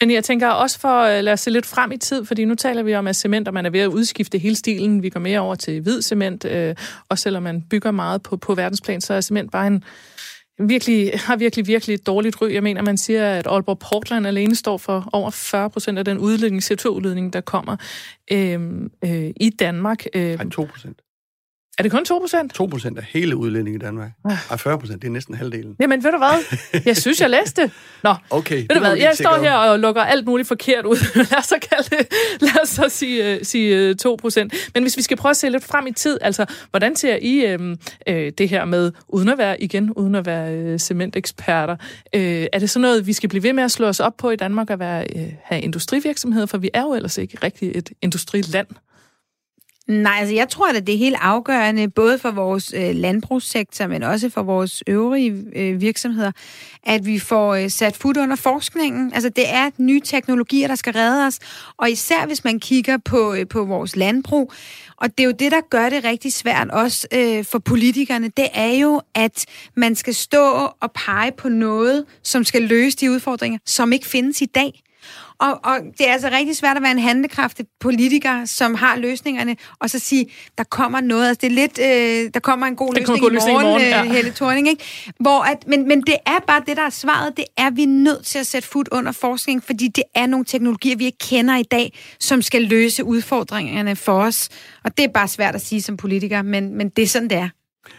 Men jeg tænker også for, at lad os se lidt frem i tid, fordi nu taler vi om, at cement, og man er ved at udskifte hele stilen. Vi går mere over til hvid cement, øh, og selvom man bygger meget på, på verdensplan, så er cement bare en, virkelig, har virkelig, virkelig et dårligt ry. Jeg mener, man siger, at Aalborg Portland alene står for over 40 procent af den udledning, CO2-udledning, der kommer øh, øh, i Danmark. Øh, 2 procent. Er det kun 2 procent? 2 procent af hele udlændingen i Danmark. Ah. 40 procent, det er næsten halvdelen. Jamen, ved du hvad? Jeg synes, jeg læste Nå, okay, ved du hvad? Jeg står her og lukker alt muligt forkert ud. lad os så, kalde det, lad os så sige, uh, sige 2 øh, procent. Men hvis vi skal prøve at se lidt frem i tid, altså, hvordan ser I uh, uh, det her med, uden at være, igen, uden at være uh, cementeksperter, uh, er det sådan noget, vi skal blive ved med at slå os op på i Danmark at være, uh, have industrivirksomheder, for vi er jo ellers ikke rigtig et industriland? Nej, altså jeg tror, at det er helt afgørende, både for vores øh, landbrugssektor, men også for vores øvrige øh, virksomheder, at vi får øh, sat fod under forskningen. Altså det er nye teknologier, der skal redde os, og især hvis man kigger på, øh, på vores landbrug, og det er jo det, der gør det rigtig svært også øh, for politikerne, det er jo, at man skal stå og pege på noget, som skal løse de udfordringer, som ikke findes i dag. Og, og det er altså rigtig svært at være en handekraftig politiker, som har løsningerne, og så sige, der kommer noget. Altså, det er lidt, øh, der kommer en god der løsning, god i morgen, i morgen ja. øh, Helle Thorning, ikke? Hvor at, men, men det er bare det, der er svaret. Det er, vi er nødt til at sætte fod under forskning, fordi det er nogle teknologier, vi ikke kender i dag, som skal løse udfordringerne for os. Og det er bare svært at sige som politiker, men, men det er sådan, det er.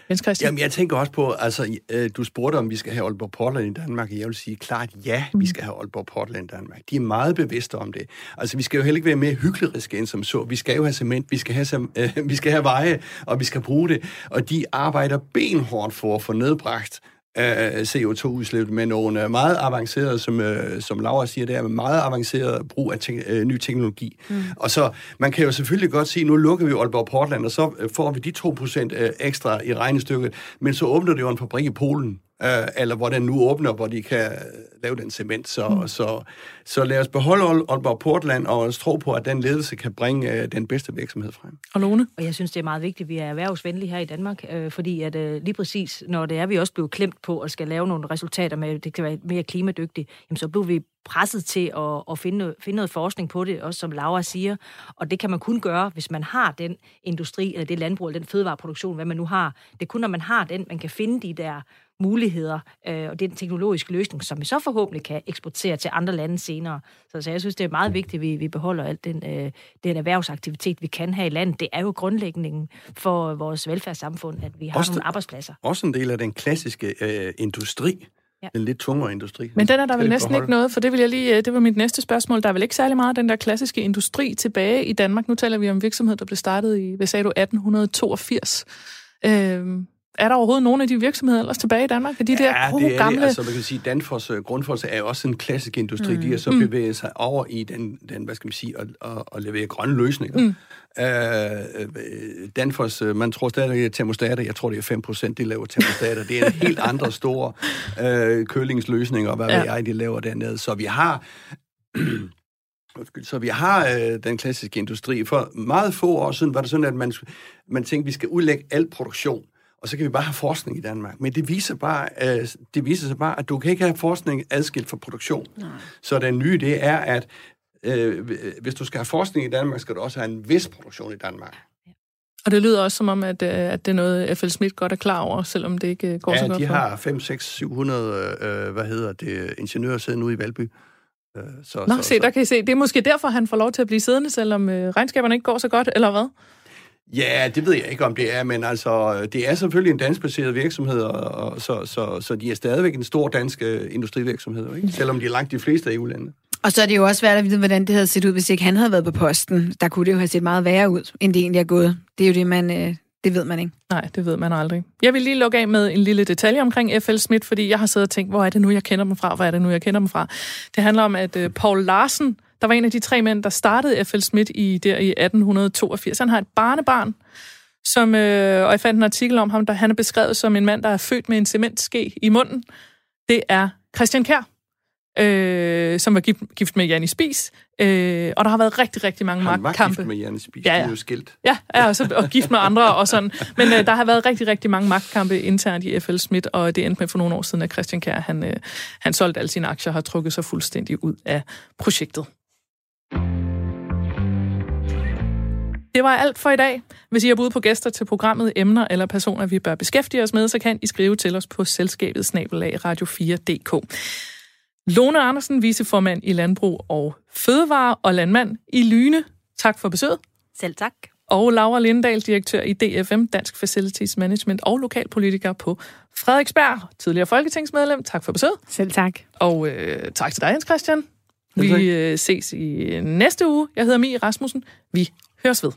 Jens Christian? Jamen, jeg tænker også på, altså, øh, du spurgte, om vi skal have Aalborg Portland i Danmark, og jeg vil sige klart, ja, vi mm. skal have Aalborg Portland i Danmark. De er meget bevidste om det. Altså, vi skal jo heller ikke være mere hykleriske end som så. Vi skal jo have cement, vi skal have, øh, vi skal have veje, og vi skal bruge det. Og de arbejder benhårdt for at få nedbragt CO2-udslip med nogle meget avancerede, som, øh, som Laura siger, det er meget avanceret brug af te- øh, ny teknologi. Mm. Og så, man kan jo selvfølgelig godt sige, nu lukker vi Aalborg Portland, og så øh, får vi de 2% ekstra i regnestykket, men så åbner det jo en fabrik i Polen, øh, eller hvor den nu åbner, hvor de kan lave den cement. Så, mm. så, så lad os beholde Aalborg Portland, og os tro på, at den ledelse kan bringe øh, den bedste virksomhed frem. Og Lone? Og jeg synes, det er meget vigtigt, at vi er erhvervsvenlige her i Danmark, øh, fordi at øh, lige præcis, når det er, vi også blevet klemt på at skal lave nogle resultater med, det kan være mere klimadygtigt, jamen så bliver vi presset til at, at finde, finde noget forskning på det, også som Laura siger. Og det kan man kun gøre, hvis man har den industri, eller det landbrug, eller den fødevareproduktion, hvad man nu har. Det er kun, når man har den, man kan finde de der muligheder, øh, og den teknologiske løsning, som vi så forhåbentlig kan eksportere til andre lande senere. Så, så jeg synes, det er meget vigtigt, at vi, vi beholder alt den, øh, den erhvervsaktivitet, vi kan have i landet. Det er jo grundlæggende for vores velfærdssamfund, at vi har også nogle arbejdspladser. Også en del af den klassiske øh, industri, Ja. Den lidt tungere industri. Men den er der vel næsten ikke noget, for det vil jeg lige, øh, det var mit næste spørgsmål. Der er vel ikke særlig meget den der klassiske industri tilbage i Danmark. Nu taler vi om virksomhed, der blev startet i, hvad sagde du, 1882. Øhm, er der overhovedet nogle af de virksomheder ellers tilbage i Danmark? Er de ja, der gode, det er gamle... Det. Altså, man kan sige, Danfoss, uh, Grundfos er også en klassisk industri. Mm. De har så mm. bevæget sig over i den, den hvad skal man sige, at, at, at levere grønne løsninger. Mm. Uh, Danfoss, man tror stadig, at termostater, jeg tror, det er 5 procent, de laver termostater. Det er en helt andre store uh, kølingsløsninger, hvad ja. jeg, de laver dernede. Så vi har... Så vi har øh, den klassiske industri. For meget få år siden var det sådan, at man, man tænkte, at vi skal udlægge al produktion og så kan vi bare have forskning i Danmark. Men det viser, bare, øh, det viser sig bare, at du kan ikke have forskning adskilt fra produktion. Nej. Så den nye, det er, at øh, hvis du skal have forskning i Danmark, skal du også have en vis produktion i Danmark. Og det lyder også som om, at, øh, at det er noget, F.L. Schmidt godt er klar over, selvom det ikke går ja, så godt de har 5, 6, 700, øh, hvad hedder det, ingeniører siddende ude i Valby. Øh, så, Nå, så, se, der kan I se. Det er måske derfor, han får lov til at blive siddende, selvom øh, regnskaberne ikke går så godt, eller hvad? Ja, det ved jeg ikke, om det er, men altså, det er selvfølgelig en danskbaseret virksomhed, og, så, så, så de er stadigvæk en stor dansk øh, industrivirksomhed, ikke? selvom de er langt de fleste af EU-lande. Og så er det jo også svært at vide, hvordan det havde set ud, hvis ikke han havde været på posten. Der kunne det jo have set meget værre ud, end det egentlig er gået. Det er jo det, man, øh, det ved man ikke. Nej, det ved man aldrig. Jeg vil lige lukke af med en lille detalje omkring F.L. Schmidt, fordi jeg har siddet og tænkt, hvor er det nu, jeg kender dem fra? Hvor er det nu, jeg kender dem fra? Det handler om, at uh, Paul Larsen, der var en af de tre mænd, der startede F.L. Schmidt i, der i 1882. Han har et barnebarn, som, øh, og jeg fandt en artikel om ham, der han er beskrevet som en mand, der er født med en cementske i munden. Det er Christian Kær. øh, som var gift, gift med Janni Spis. Øh, og der har været rigtig, rigtig mange Han var magtkampe. gift med Janne Spis, Ja, ja, det er jo skilt. Ja, ja og, så, og gift med andre og sådan. Men øh, der har været rigtig, rigtig mange magtkampe internt i FL Schmidt, og det endte med for nogle år siden, at Christian Kjær, han, øh, han solgte alle sine aktier og har trukket sig fuldstændig ud af projektet. Det var alt for i dag. Hvis I har bud på gæster til programmet, emner eller personer, vi bør beskæftige os med, så kan I skrive til os på selskabet snabelag radio4.dk. Lone Andersen, viceformand i Landbrug og Fødevare og landmand i Lyne. Tak for besøget. Selv tak. Og Laura Lindahl, direktør i DFM, Dansk Facilities Management og lokalpolitiker på Frederiksberg, tidligere folketingsmedlem. Tak for besøget. Selv tak. Og øh, tak til dig, Jens Christian. Vi øh, ses i næste uge. Jeg hedder Mie Rasmussen. Vi høres ved.